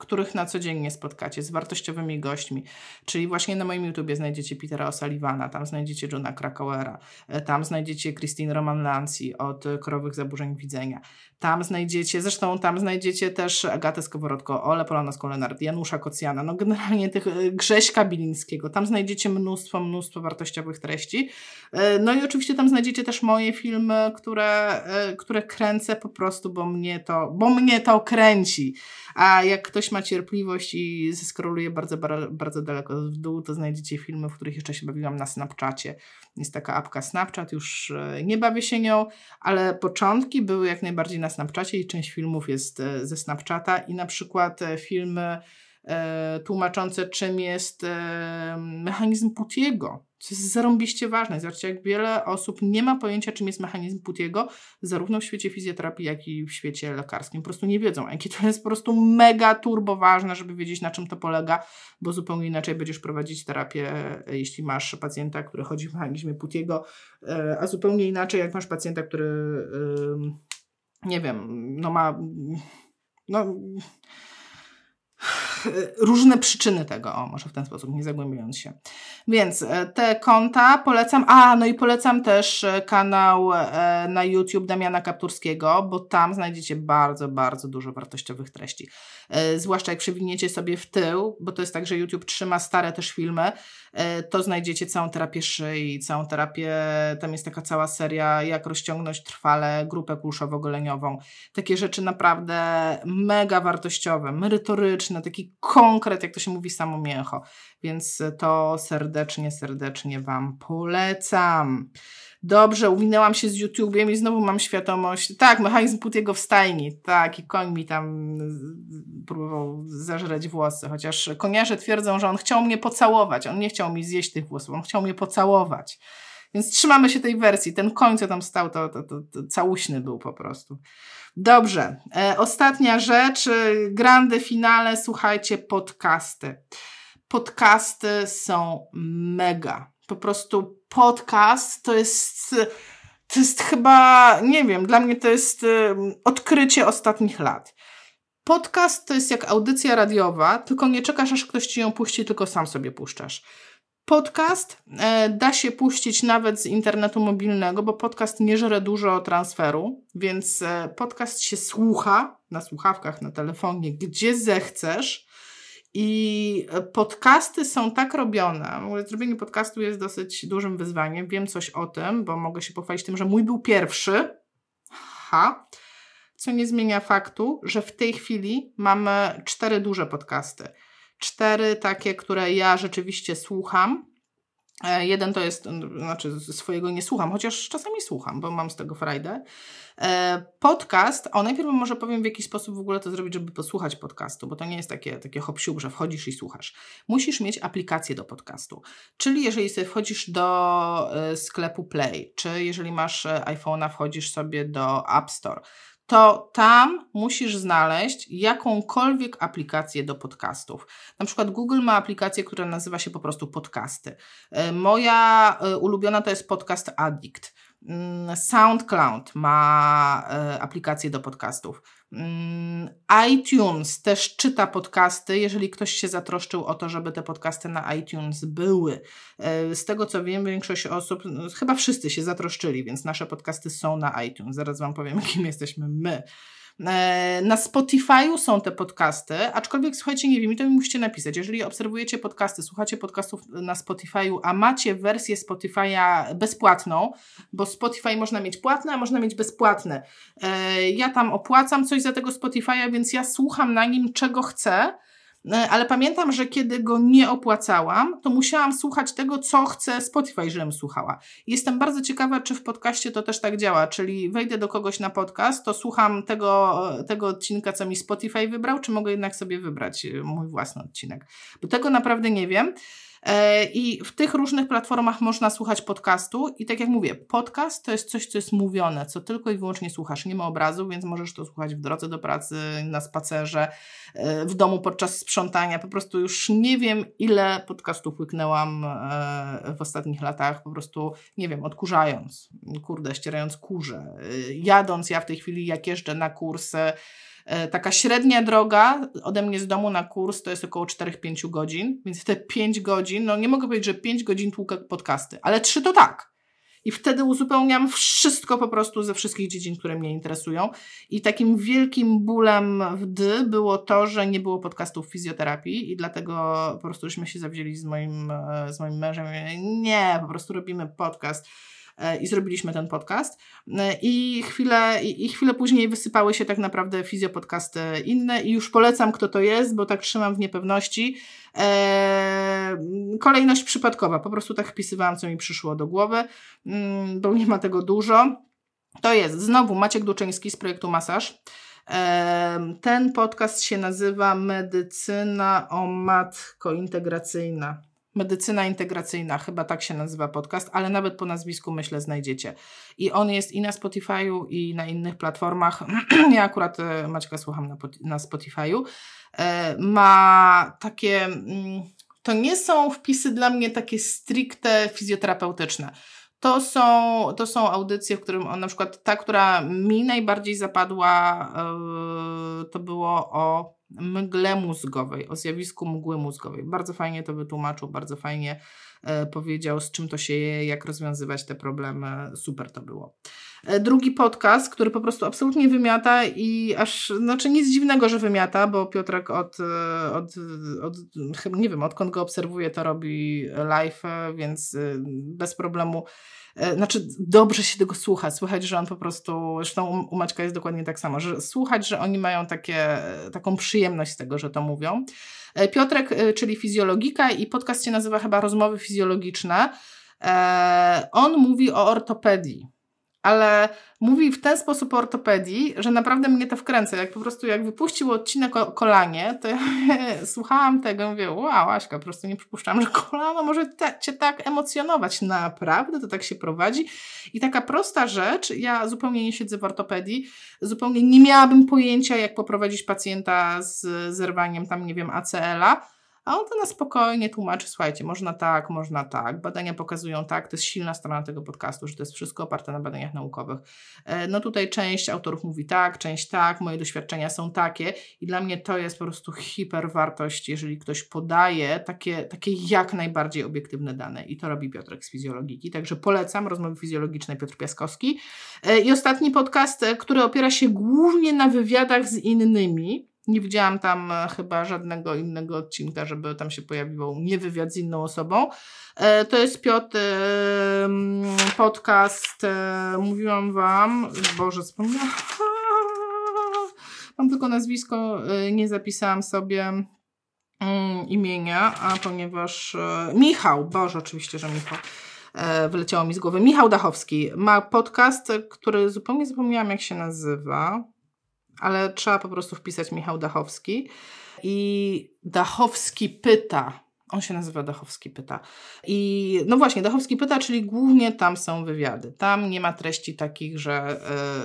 których na co dzień nie spotkacie, z wartościowymi gośćmi. Czyli właśnie na moim YouTubie znajdziecie Petera O'Sullivana, tam znajdziecie Johna Krakauera, e, tam znajdziecie Christine Roman Lancy od Korowych Zaburzeń Widzenia. Tam znajdziecie, zresztą tam znajdziecie też Agatę Skowrodko, Ole Polona Skolenard, Janusza Kocjana, no generalnie tych e, Grześka Bilińskiego. Tam znajdziecie mnóstwo, mnóstwo wartościowych treści. E, no i oczywiście tam znajdziecie też moje filmy, które, które kręcę po prostu, bo mnie to, bo mnie to kręci. A jak ktoś ma cierpliwość i zeskroluje bardzo, bardzo daleko w dół, to znajdziecie filmy, w których jeszcze się bawiłam na Snapchacie. Jest taka apka Snapchat, już e, nie bawię się nią, ale początki były jak najbardziej na Snapchacie i część filmów jest e, ze Snapchata i na przykład e, filmy tłumaczące czym jest e, mechanizm Putiego co jest zarąbiście ważne. Zobaczcie, jak wiele osób nie ma pojęcia, czym jest mechanizm Putiego, zarówno w świecie fizjoterapii, jak i w świecie lekarskim. Po prostu nie wiedzą, jakie to jest po prostu mega turbo ważne, żeby wiedzieć, na czym to polega, bo zupełnie inaczej będziesz prowadzić terapię, e, jeśli masz pacjenta, który chodzi w mechanizmie Putiego, e, a zupełnie inaczej, jak masz pacjenta, który nie wiem, no ma no różne przyczyny tego, o może w ten sposób, nie zagłębiając się. Więc e, te konta polecam, a no i polecam też e, kanał e, na YouTube Damiana Kapturskiego, bo tam znajdziecie bardzo, bardzo dużo wartościowych treści. Zwłaszcza jak przewiniecie sobie w tył, bo to jest tak, że YouTube trzyma stare też filmy, to znajdziecie całą terapię szyi, całą terapię, tam jest taka cała seria, jak rozciągnąć trwale grupę kulszowo-goleniową. Takie rzeczy naprawdę mega wartościowe, merytoryczne, taki konkret, jak to się mówi, samo mięcho. Więc to serdecznie, serdecznie Wam polecam. Dobrze, uwinęłam się z YouTube'iem i znowu mam świadomość. Tak, mechanizm Putiego w stajni. Tak, i koń mi tam próbował zażreć włosy. Chociaż koniarze twierdzą, że on chciał mnie pocałować. On nie chciał mi zjeść tych włosów, on chciał mnie pocałować. Więc trzymamy się tej wersji. Ten koń, co tam stał, to, to, to, to całuśny był po prostu. Dobrze. E, ostatnia rzecz. E, grande finale. Słuchajcie, podcasty. Podcasty są mega. Po prostu podcast to jest. To jest chyba, nie wiem, dla mnie to jest e, odkrycie ostatnich lat. Podcast to jest jak audycja radiowa, tylko nie czekasz, aż ktoś ci ją puści, tylko sam sobie puszczasz. Podcast e, da się puścić nawet z internetu mobilnego, bo podcast nie żre dużo transferu, więc e, podcast się słucha na słuchawkach, na telefonie, gdzie zechcesz. I podcasty są tak robione. Zrobienie podcastu jest dosyć dużym wyzwaniem. Wiem coś o tym, bo mogę się pochwalić tym, że mój był pierwszy. Ha. Co nie zmienia faktu, że w tej chwili mamy cztery duże podcasty cztery takie, które ja rzeczywiście słucham. E, jeden to jest, znaczy swojego nie słucham, chociaż czasami słucham, bo mam z tego frajdę. E, podcast, o najpierw może powiem w jaki sposób w ogóle to zrobić, żeby posłuchać podcastu, bo to nie jest takie, takie hop że wchodzisz i słuchasz. Musisz mieć aplikację do podcastu. Czyli jeżeli sobie wchodzisz do e, sklepu Play, czy jeżeli masz iPhone'a, wchodzisz sobie do App Store, to tam musisz znaleźć jakąkolwiek aplikację do podcastów. Na przykład Google ma aplikację, która nazywa się po prostu podcasty. E, moja e, ulubiona to jest Podcast Addict. Mm, SoundCloud ma e, aplikację do podcastów. Mm, iTunes też czyta podcasty, jeżeli ktoś się zatroszczył o to, żeby te podcasty na iTunes były. E, z tego co wiem, większość osób, no, chyba wszyscy się zatroszczyli, więc nasze podcasty są na iTunes. Zaraz Wam powiem, [laughs] kim jesteśmy my. E, na Spotify'u są te podcasty, aczkolwiek słuchajcie, nie wiem, to mi musicie napisać. Jeżeli obserwujecie podcasty, słuchacie podcastów na Spotify'u, a macie wersję Spotify'a bezpłatną, bo Spotify można mieć płatne, a można mieć bezpłatne. E, ja tam opłacam coś za tego Spotify'a, więc ja słucham na nim czego chcę ale pamiętam, że kiedy go nie opłacałam, to musiałam słuchać tego, co chce Spotify, żebym słuchała. Jestem bardzo ciekawa, czy w podcaście to też tak działa, czyli wejdę do kogoś na podcast, to słucham tego, tego odcinka, co mi Spotify wybrał, czy mogę jednak sobie wybrać e, mój własny odcinek. Bo tego naprawdę nie wiem. E, I w tych różnych platformach można słuchać podcastu. I tak jak mówię, podcast to jest coś, co jest mówione, co tylko i wyłącznie słuchasz. Nie ma obrazu, więc możesz to słuchać w drodze do pracy, na spacerze, e, w domu podczas sprzątania. Po prostu już nie wiem, ile podcastów łyknęłam e, w ostatnich latach, po prostu, nie wiem, odkurzając, kurde, ścierając kurze, jadąc. Ja w tej chwili, jak jeżdżę na kursy, taka średnia droga ode mnie z domu na kurs to jest około 4-5 godzin, więc te 5 godzin, no nie mogę powiedzieć, że 5 godzin tłukę podcasty, ale 3 to tak. I wtedy uzupełniam wszystko po prostu ze wszystkich dziedzin, które mnie interesują. I takim wielkim bólem w dy było to, że nie było podcastów fizjoterapii i dlatego po prostu żeśmy się zawzięli z moim, e, z moim mężem. Nie, po prostu robimy podcast E, i zrobiliśmy ten podcast. E, I chwilę, i chwilę później wysypały się tak naprawdę fizjopodcasty inne i już polecam, kto to jest, bo tak trzymam w niepewności. Eee, kolejność przypadkowa, po prostu tak wpisywałam, co mi przyszło do głowy, mm, bo nie ma tego dużo. To jest znowu Maciek Duczyński z projektu Masaż. Ten podcast się nazywa Medycyna o Matko Integracyjna. Medycyna integracyjna, chyba tak się nazywa podcast, ale nawet po nazwisku myślę znajdziecie. I on jest i na Spotify'u, i na innych platformach. [clears throat] ja akurat e, Maćka słucham na, na Spotify'u. E, ma takie. Mm, to nie są wpisy dla mnie takie stricte fizjoterapeutyczne. To są, to są audycje, w którym on na przykład ta, która mi najbardziej zapadła, yy, to było o mgle mózgowej, o zjawisku mgły mózgowej. Bardzo fajnie to wytłumaczył, bardzo fajnie e, powiedział, z czym to się je, jak rozwiązywać te problemy. Super to było. E, drugi podcast, który po prostu absolutnie wymiata i aż, znaczy nic dziwnego, że wymiata, bo Piotrek od, e, od, od nie wiem, odkąd go obserwuję, to robi live, więc bez problemu E, znaczy dobrze się tego słuchać, słychać, że on po prostu, zresztą u Maćka jest dokładnie tak samo, że słuchać, że oni mają takie, taką przyjemność z tego, że to mówią. E, Piotrek, e, czyli fizjologika i podcast się nazywa chyba Rozmowy Fizjologiczne. On mówi o ortopedii ale mówi w ten sposób o ortopedii, że naprawdę mnie to wkręca. Jak po prostu, jak wypuścił odcinek o kolanie, to ja [laughs] słuchałam tego i mówię, wow, Aśka, po prostu nie przypuszczam, że kolano może te, Cię tak emocjonować. Naprawdę to tak się prowadzi. I taka prosta rzecz, ja zupełnie nie siedzę w ortopedii, zupełnie nie miałabym pojęcia, jak poprowadzić pacjenta z zerwaniem tam, nie wiem, ACL-a, a on to na spokojnie tłumaczy, słuchajcie, można tak, można tak, badania pokazują tak, to jest silna strona tego podcastu, że to jest wszystko oparte na badaniach naukowych. E, no tutaj część autorów mówi tak, część tak, moje doświadczenia są takie i dla mnie to jest po prostu hiperwartość, jeżeli ktoś podaje takie, takie jak najbardziej obiektywne dane i to robi Piotrek z fizjologiki, także polecam rozmowy fizjologiczne Piotr Piaskowski. E, I ostatni podcast, e, który opiera się głównie na wywiadach z innymi, nie widziałam tam e, chyba żadnego innego odcinka, żeby tam się pojawił nie wywiad z inną osobą. E, to jest Piotr, podcast, e, mówiłam Wam, Boże, wspomniałam, [laughs] mam tylko nazwisko, nie zapisałam sobie. mm, imienia, a ponieważ Michał, Boże, oczywiście, że Michał, wyleciało mi z głowy. Michał Dachowski ma podcast, który zupełnie zapomniałam, jak się nazywa, ale trzeba po prostu wpisać Michał Dachowski. I Dachowski pyta, on się nazywa Dachowski Pyta. I no właśnie, Dachowski Pyta, czyli głównie tam są wywiady. Tam nie ma treści takich, że,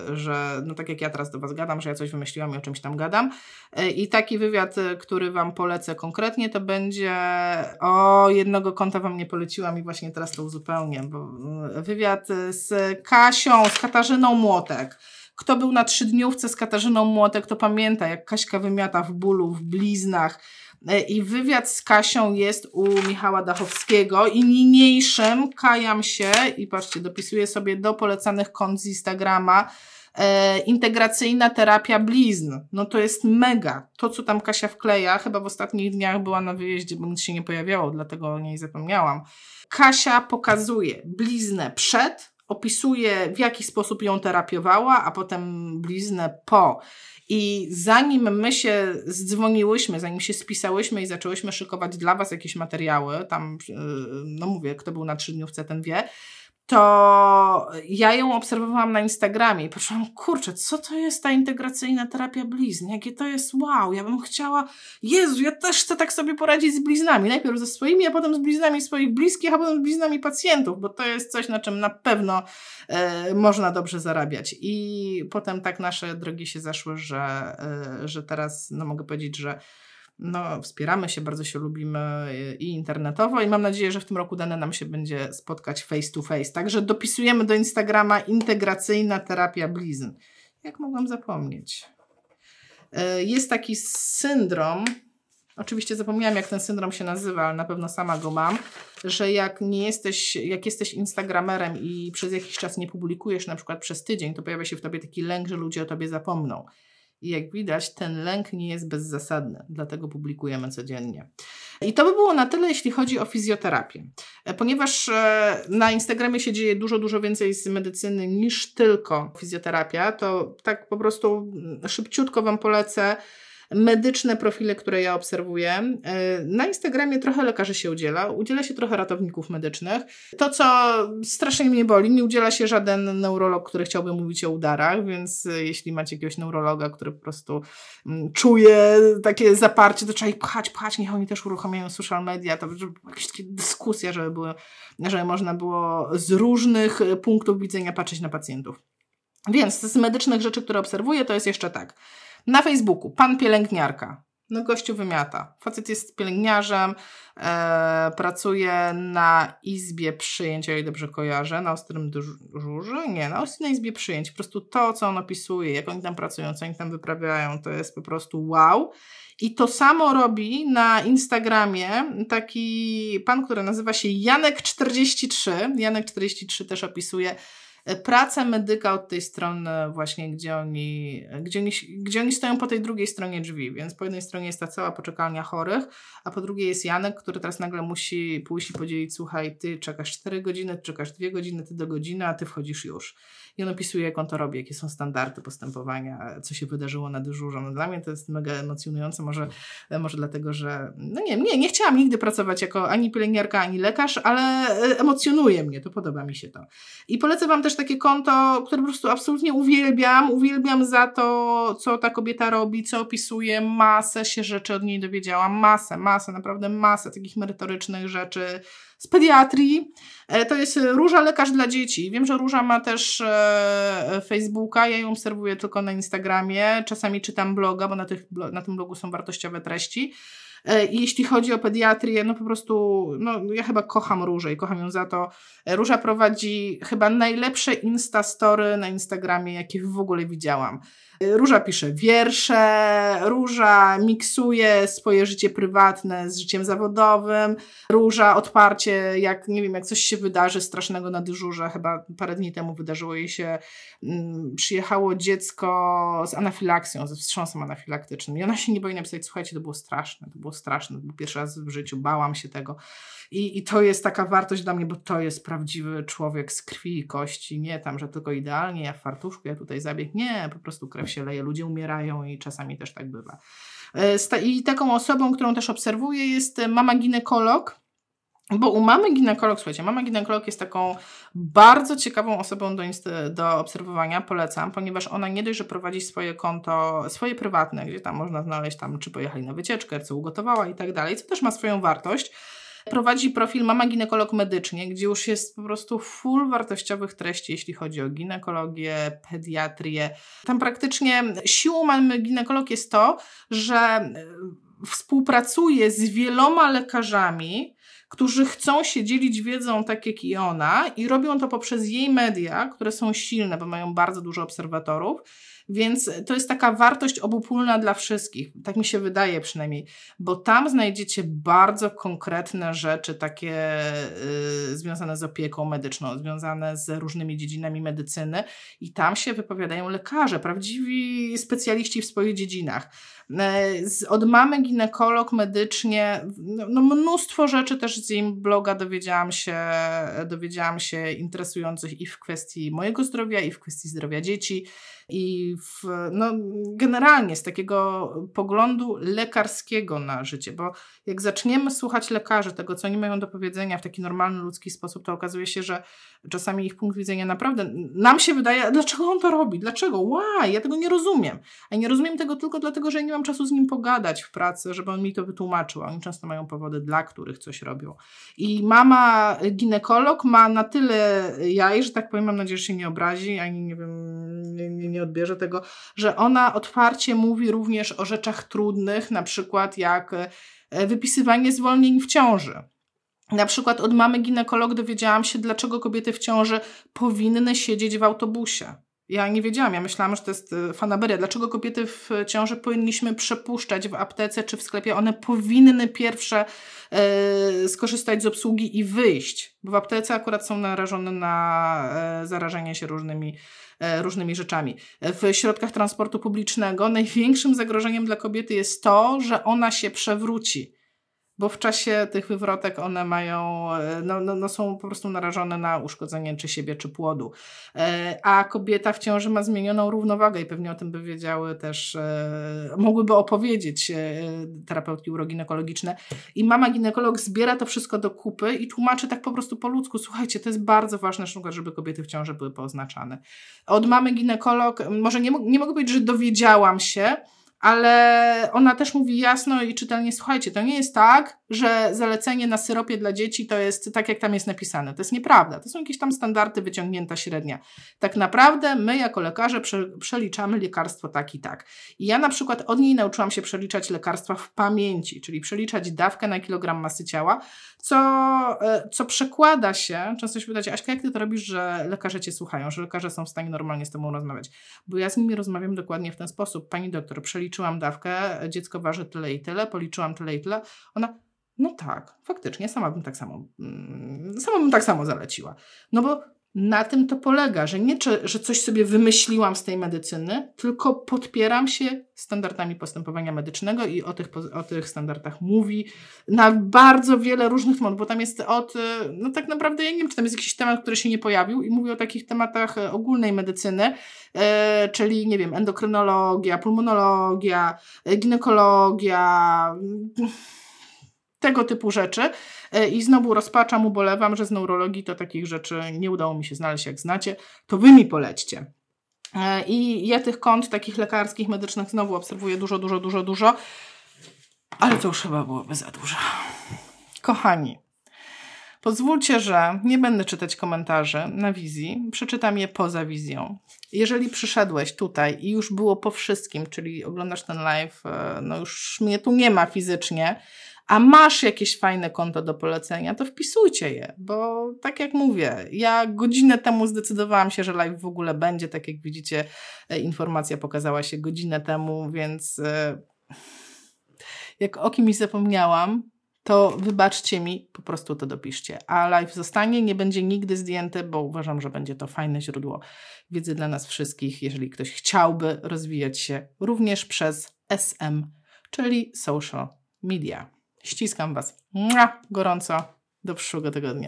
yy, że no tak jak ja teraz do Was gadam, że ja coś wymyśliłam i o czymś tam gadam. Yy, I taki wywiad, który Wam polecę konkretnie, to będzie o jednego konta Wam nie poleciłam i właśnie teraz to uzupełnię, bo yy, wywiad z Kasią, z Katarzyną Młotek. Kto był na trzydniówce z Katarzyną Młotek, to pamięta, jak Kaśka wymiata w bólu, w bliznach, E, I wywiad z Kasią jest u Michała Dachowskiego i niniejszym kajam się i patrzcie, dopisuję sobie do polecanych kont z Instagrama e, integracyjna terapia blizn. No to jest mega. To, co tam Kasia wkleja, chyba w ostatnich dniach była na wyjeździe, bo nic się nie pojawiało, dlatego o niej zapomniałam. Kasia pokazuje bliznę przed, opisuje w jaki sposób ją terapiowała, a potem bliznę po. I zanim my się zdzwoniłyśmy, zanim się spisałyśmy i zaczęłyśmy szykować dla Was jakieś materiały, tam, y, no mówię, kto był na trzydniówce, ten wie, to ja ją obserwowałam na Instagramie i patrzyłam, kurczę, co to jest ta integracyjna terapia blizn? Jakie to jest wow, ja bym chciała, Jezu, ja też chcę tak sobie poradzić z bliznami. Najpierw ze swoimi, a potem z bliznami swoich bliskich, a potem z bliznami pacjentów, bo to jest coś, na czym na pewno e, można dobrze zarabiać. I potem tak nasze drogi się zaszły, że, e, że teraz, no mogę powiedzieć, że no, wspieramy się, bardzo się lubimy i internetowo i mam nadzieję, że w tym roku dane nam się będzie spotkać face to face. Także dopisujemy do Instagrama integracyjna terapia blizn. Jak mogłam zapomnieć? E, jest taki syndrom, oczywiście zapomniałam jak ten syndrom się nazywa, ale na pewno sama go mam, że jak nie jesteś, jak jesteś instagramerem i przez jakiś czas nie publikujesz, na przykład przez tydzień, to pojawia się w tobie taki lęk, że ludzie o tobie zapomną. I jak widać, ten lęk nie jest bezzasadny, dlatego publikujemy codziennie. I to by było na tyle, jeśli chodzi o fizjoterapię. E, ponieważ e, na Instagramie się dzieje dużo, dużo więcej z medycyny niż tylko fizjoterapia, to tak po prostu mm, szybciutko Wam polecę medyczne profile, które ja obserwuję. E, na Instagramie trochę lekarzy się udziela, udziela się trochę ratowników medycznych. To, co strasznie mnie boli, nie udziela się żaden neurolog, który chciałby mówić o udarach, więc e, jeśli macie jakiegoś neurologa, który po prostu mm, czuje takie zaparcie, to trzeba ich pchać, pchać, niech oni też uruchamiają social media, to jakieś takie dyskusje, żeby, były, żeby można było z różnych punktów widzenia patrzeć na pacjentów. Więc z medycznych rzeczy, które obserwuję, to jest jeszcze tak. Na Facebooku, pan pielęgniarka. No gościu wymiata. Facet jest pielęgniarzem, e, pracuje na izbie przyjęć, o ile dobrze kojarzę, na ostrym dyżurze? Nie, na ostrej izbie przyjęć. Po prostu to, co on opisuje, jak oni tam pracują, co oni tam wyprawiają, to jest po prostu wow. I to samo robi na Instagramie taki pan, który nazywa się Janek43. Janek43 też opisuje pracę medyka od tej strony właśnie, gdzie oni, gdzie, oni, gdzie oni stoją po tej drugiej stronie drzwi, więc po jednej stronie jest ta cała poczekalnia chorych, a po drugiej jest Janek, który teraz nagle musi pójść i podzielić, słuchaj, ty czekasz 4 godziny, ty czekasz 2 godziny, ty do godziny, a ty wchodzisz już. I on opisuje, jak on to robi, jakie są standardy postępowania, co się wydarzyło na dyżurze. No dla mnie to jest mega emocjonujące, może, może dlatego, że no nie, nie, nie chciałam nigdy pracować jako ani pielęgniarka, ani lekarz, ale emocjonuje mnie, to podoba mi się to. I polecę Wam też też takie konto, które po prostu absolutnie uwielbiam. Uwielbiam za to, co ta kobieta robi, co opisuje. Masę się rzeczy od niej dowiedziałam. Masę, masę, naprawdę masę takich merytorycznych rzeczy z pediatrii. E, to jest Róża Lekarz dla Dzieci. Wiem, że Róża ma też e, Facebooka, ja ją obserwuję tylko na Instagramie. Czasami czytam bloga, bo na, tych, na tym blogu są wartościowe treści. E, I jeśli chodzi o pediatrię, no po prostu, no ja chyba kocham Różę i kocham ją za to. E, Róża prowadzi chyba najlepsze Instastory na Instagramie, jakie w ogóle widziałam. Róża pisze wiersze, Róża miksuje swoje życie prywatne z życiem zawodowym, Róża odparcie, jak nie wiem, jak coś się wydarzy strasznego na dyżurze, chyba parę dni temu wydarzyło jej się, mm, przyjechało dziecko z anafilaksją, ze wstrząsem anafilaktycznym i ona się nie boi napisać, słuchajcie, to było straszne, to było straszne, to był pierwszy raz w życiu, bałam się tego. I, I to jest taka wartość dla mnie, bo to jest prawdziwy człowiek z krwi i kości, nie tam, że tylko idealnie, ja w fartuszku, ja tutaj zabieg, nie, po prostu krew się leje, ludzie umierają i czasami też tak bywa. I taką osobą, którą też obserwuję jest mama ginekolog, bo u mamy ginekolog, słuchajcie, mama ginekolog jest taką bardzo ciekawą osobą do, do obserwowania, polecam, ponieważ ona nie dość, że prowadzi swoje konto, swoje prywatne, gdzie tam można znaleźć tam, czy pojechali na wycieczkę, co ugotowała i tak dalej, co też ma swoją wartość. Prowadzi profil Mama Ginekolog Medycznie, gdzie już jest po prostu full wartościowych treści, jeśli chodzi o ginekologię, pediatrię. Tam praktycznie siłą mamy ginekolog jest to, że e, współpracuje z wieloma lekarzami, którzy chcą się dzielić wiedzą tak jak i ona i robią to poprzez jej media, które są silne, bo mają bardzo dużo obserwatorów. Więc to jest taka wartość obopólna dla wszystkich, tak mi się wydaje przynajmniej, bo tam znajdziecie bardzo konkretne rzeczy, takie y, związane z opieką medyczną, związane z różnymi dziedzinami medycyny, i tam się wypowiadają lekarze, prawdziwi specjaliści w swoich dziedzinach. Z, od mamy ginekolog medycznie, no, no, mnóstwo rzeczy też z jej bloga dowiedziałam się, dowiedziałam się interesujących i w kwestii mojego zdrowia, i w kwestii zdrowia dzieci, i w, no, generalnie z takiego poglądu lekarskiego na życie, bo jak zaczniemy słuchać lekarzy, tego co oni mają do powiedzenia w taki normalny ludzki sposób, to okazuje się, że czasami ich punkt widzenia naprawdę nam się wydaje, dlaczego on to robi, dlaczego, why, ja tego nie rozumiem. A nie rozumiem tego tylko dlatego, że nie mam czasu z nim pogadać w pracy, żeby on mi to wytłumaczył. Oni często mają powody, dla których coś robią. I mama ginekolog ma na tyle jaj, że tak powiem, mam nadzieję, że się nie obrazi, ani nie wiem, nie, nie, nie odbierze tego, że ona otwarcie mówi również o rzeczach trudnych, na przykład jak e, wypisywanie zwolnień w ciąży. Na przykład od mamy ginekolog dowiedziałam się, dlaczego kobiety w ciąży powinny siedzieć w autobusie. Ja nie wiedziałam, ja myślałam, że to jest e, fanaberia. Dlaczego kobiety w ciąży powinniśmy przepuszczać w aptece czy w sklepie? One powinny pierwsze e, skorzystać z obsługi i wyjść, bo w aptece akurat są narażone na e, zarażenie się różnymi, różnymi rzeczami. W środkach transportu publicznego największym zagrożeniem dla kobiety jest to, że ona się przewróci bo w czasie tych wywrotek one mają, e, no, no, no, są po prostu narażone na uszkodzenie czy siebie, czy płodu. E, a kobieta w ciąży ma zmienioną równowagę i pewnie o tym by wiedziały też, e, mogłyby opowiedzieć terapeutki uroginekologiczne. I mama ginekolog zbiera to wszystko do kupy i tłumaczy tak po prostu po ludzku, słuchajcie, to jest bardzo ważne, żeby kobiety w ciąży były pooznaczane. Od mamy ginekolog, może nie, nie mogę powiedzieć, że dowiedziałam się, ale ona też mówi jasno i czytelnie, słuchajcie, to nie jest tak, że zalecenie na syropie dla dzieci to jest tak, jak tam jest napisane. To jest nieprawda. To są jakieś tam standardy wyciągnięta średnia. Tak naprawdę my jako lekarze prze, przeliczamy lekarstwo tak i tak. I ja na przykład od niej nauczyłam się przeliczać lekarstwa w pamięci, czyli przeliczać dawkę na kilogram masy ciała, co, e, co przekłada się, często się pytacie, Aśka, jak ty to robisz, że lekarze cię słuchają, że lekarze są w stanie normalnie z tobą rozmawiać? Bo ja z nimi rozmawiam dokładnie w ten sposób. Pani doktor, przeliczyłam dawkę, dziecko waży tyle i tyle, policzyłam tyle i tyle. Ona, no tak, faktycznie, sama bym tak samo, mm, sama bym tak samo zaleciła. No bo na tym to polega, że nie, że coś sobie wymyśliłam z tej medycyny, tylko podpieram się standardami postępowania medycznego i o tych, o tych standardach mówi na bardzo wiele różnych tematów, bo tam jest od, no tak naprawdę, ja nie wiem, czy tam jest jakiś temat, który się nie pojawił i mówi o takich tematach e, ogólnej medycyny, e, czyli, nie wiem, endokrynologia, pulmonologia, ginekologia, tego typu rzeczy. E, I znowu rozpaczam, ubolewam, że z neurologii to takich rzeczy nie udało mi się znaleźć, jak znacie, to wy mi polećcie. E, I ja tych kont takich lekarskich, medycznych znowu obserwuję dużo, dużo, dużo, dużo, ale to już chyba byłoby za dużo. Kochani, pozwólcie, że nie będę czytać komentarzy na wizji, przeczytam je poza wizją. Jeżeli przyszedłeś tutaj i już było po wszystkim, czyli oglądasz ten live, e, no już mnie tu nie ma fizycznie, a masz jakieś fajne konto do polecenia, to wpisujcie je, bo tak jak mówię, ja godzinę temu zdecydowałam się, że live w ogóle będzie, tak jak widzicie, e, informacja pokazała się godzinę temu, więc e, jak o kimś zapomniałam, to wybaczcie mi, po prostu to dopiszcie. A live zostanie, nie będzie nigdy zdjęty, bo uważam, że będzie to fajne źródło wiedzy dla nas wszystkich, jeżeli ktoś chciałby rozwijać się również przez SM, czyli social media. Ściskam Was Mua, gorąco. Do przyszłego tygodnia.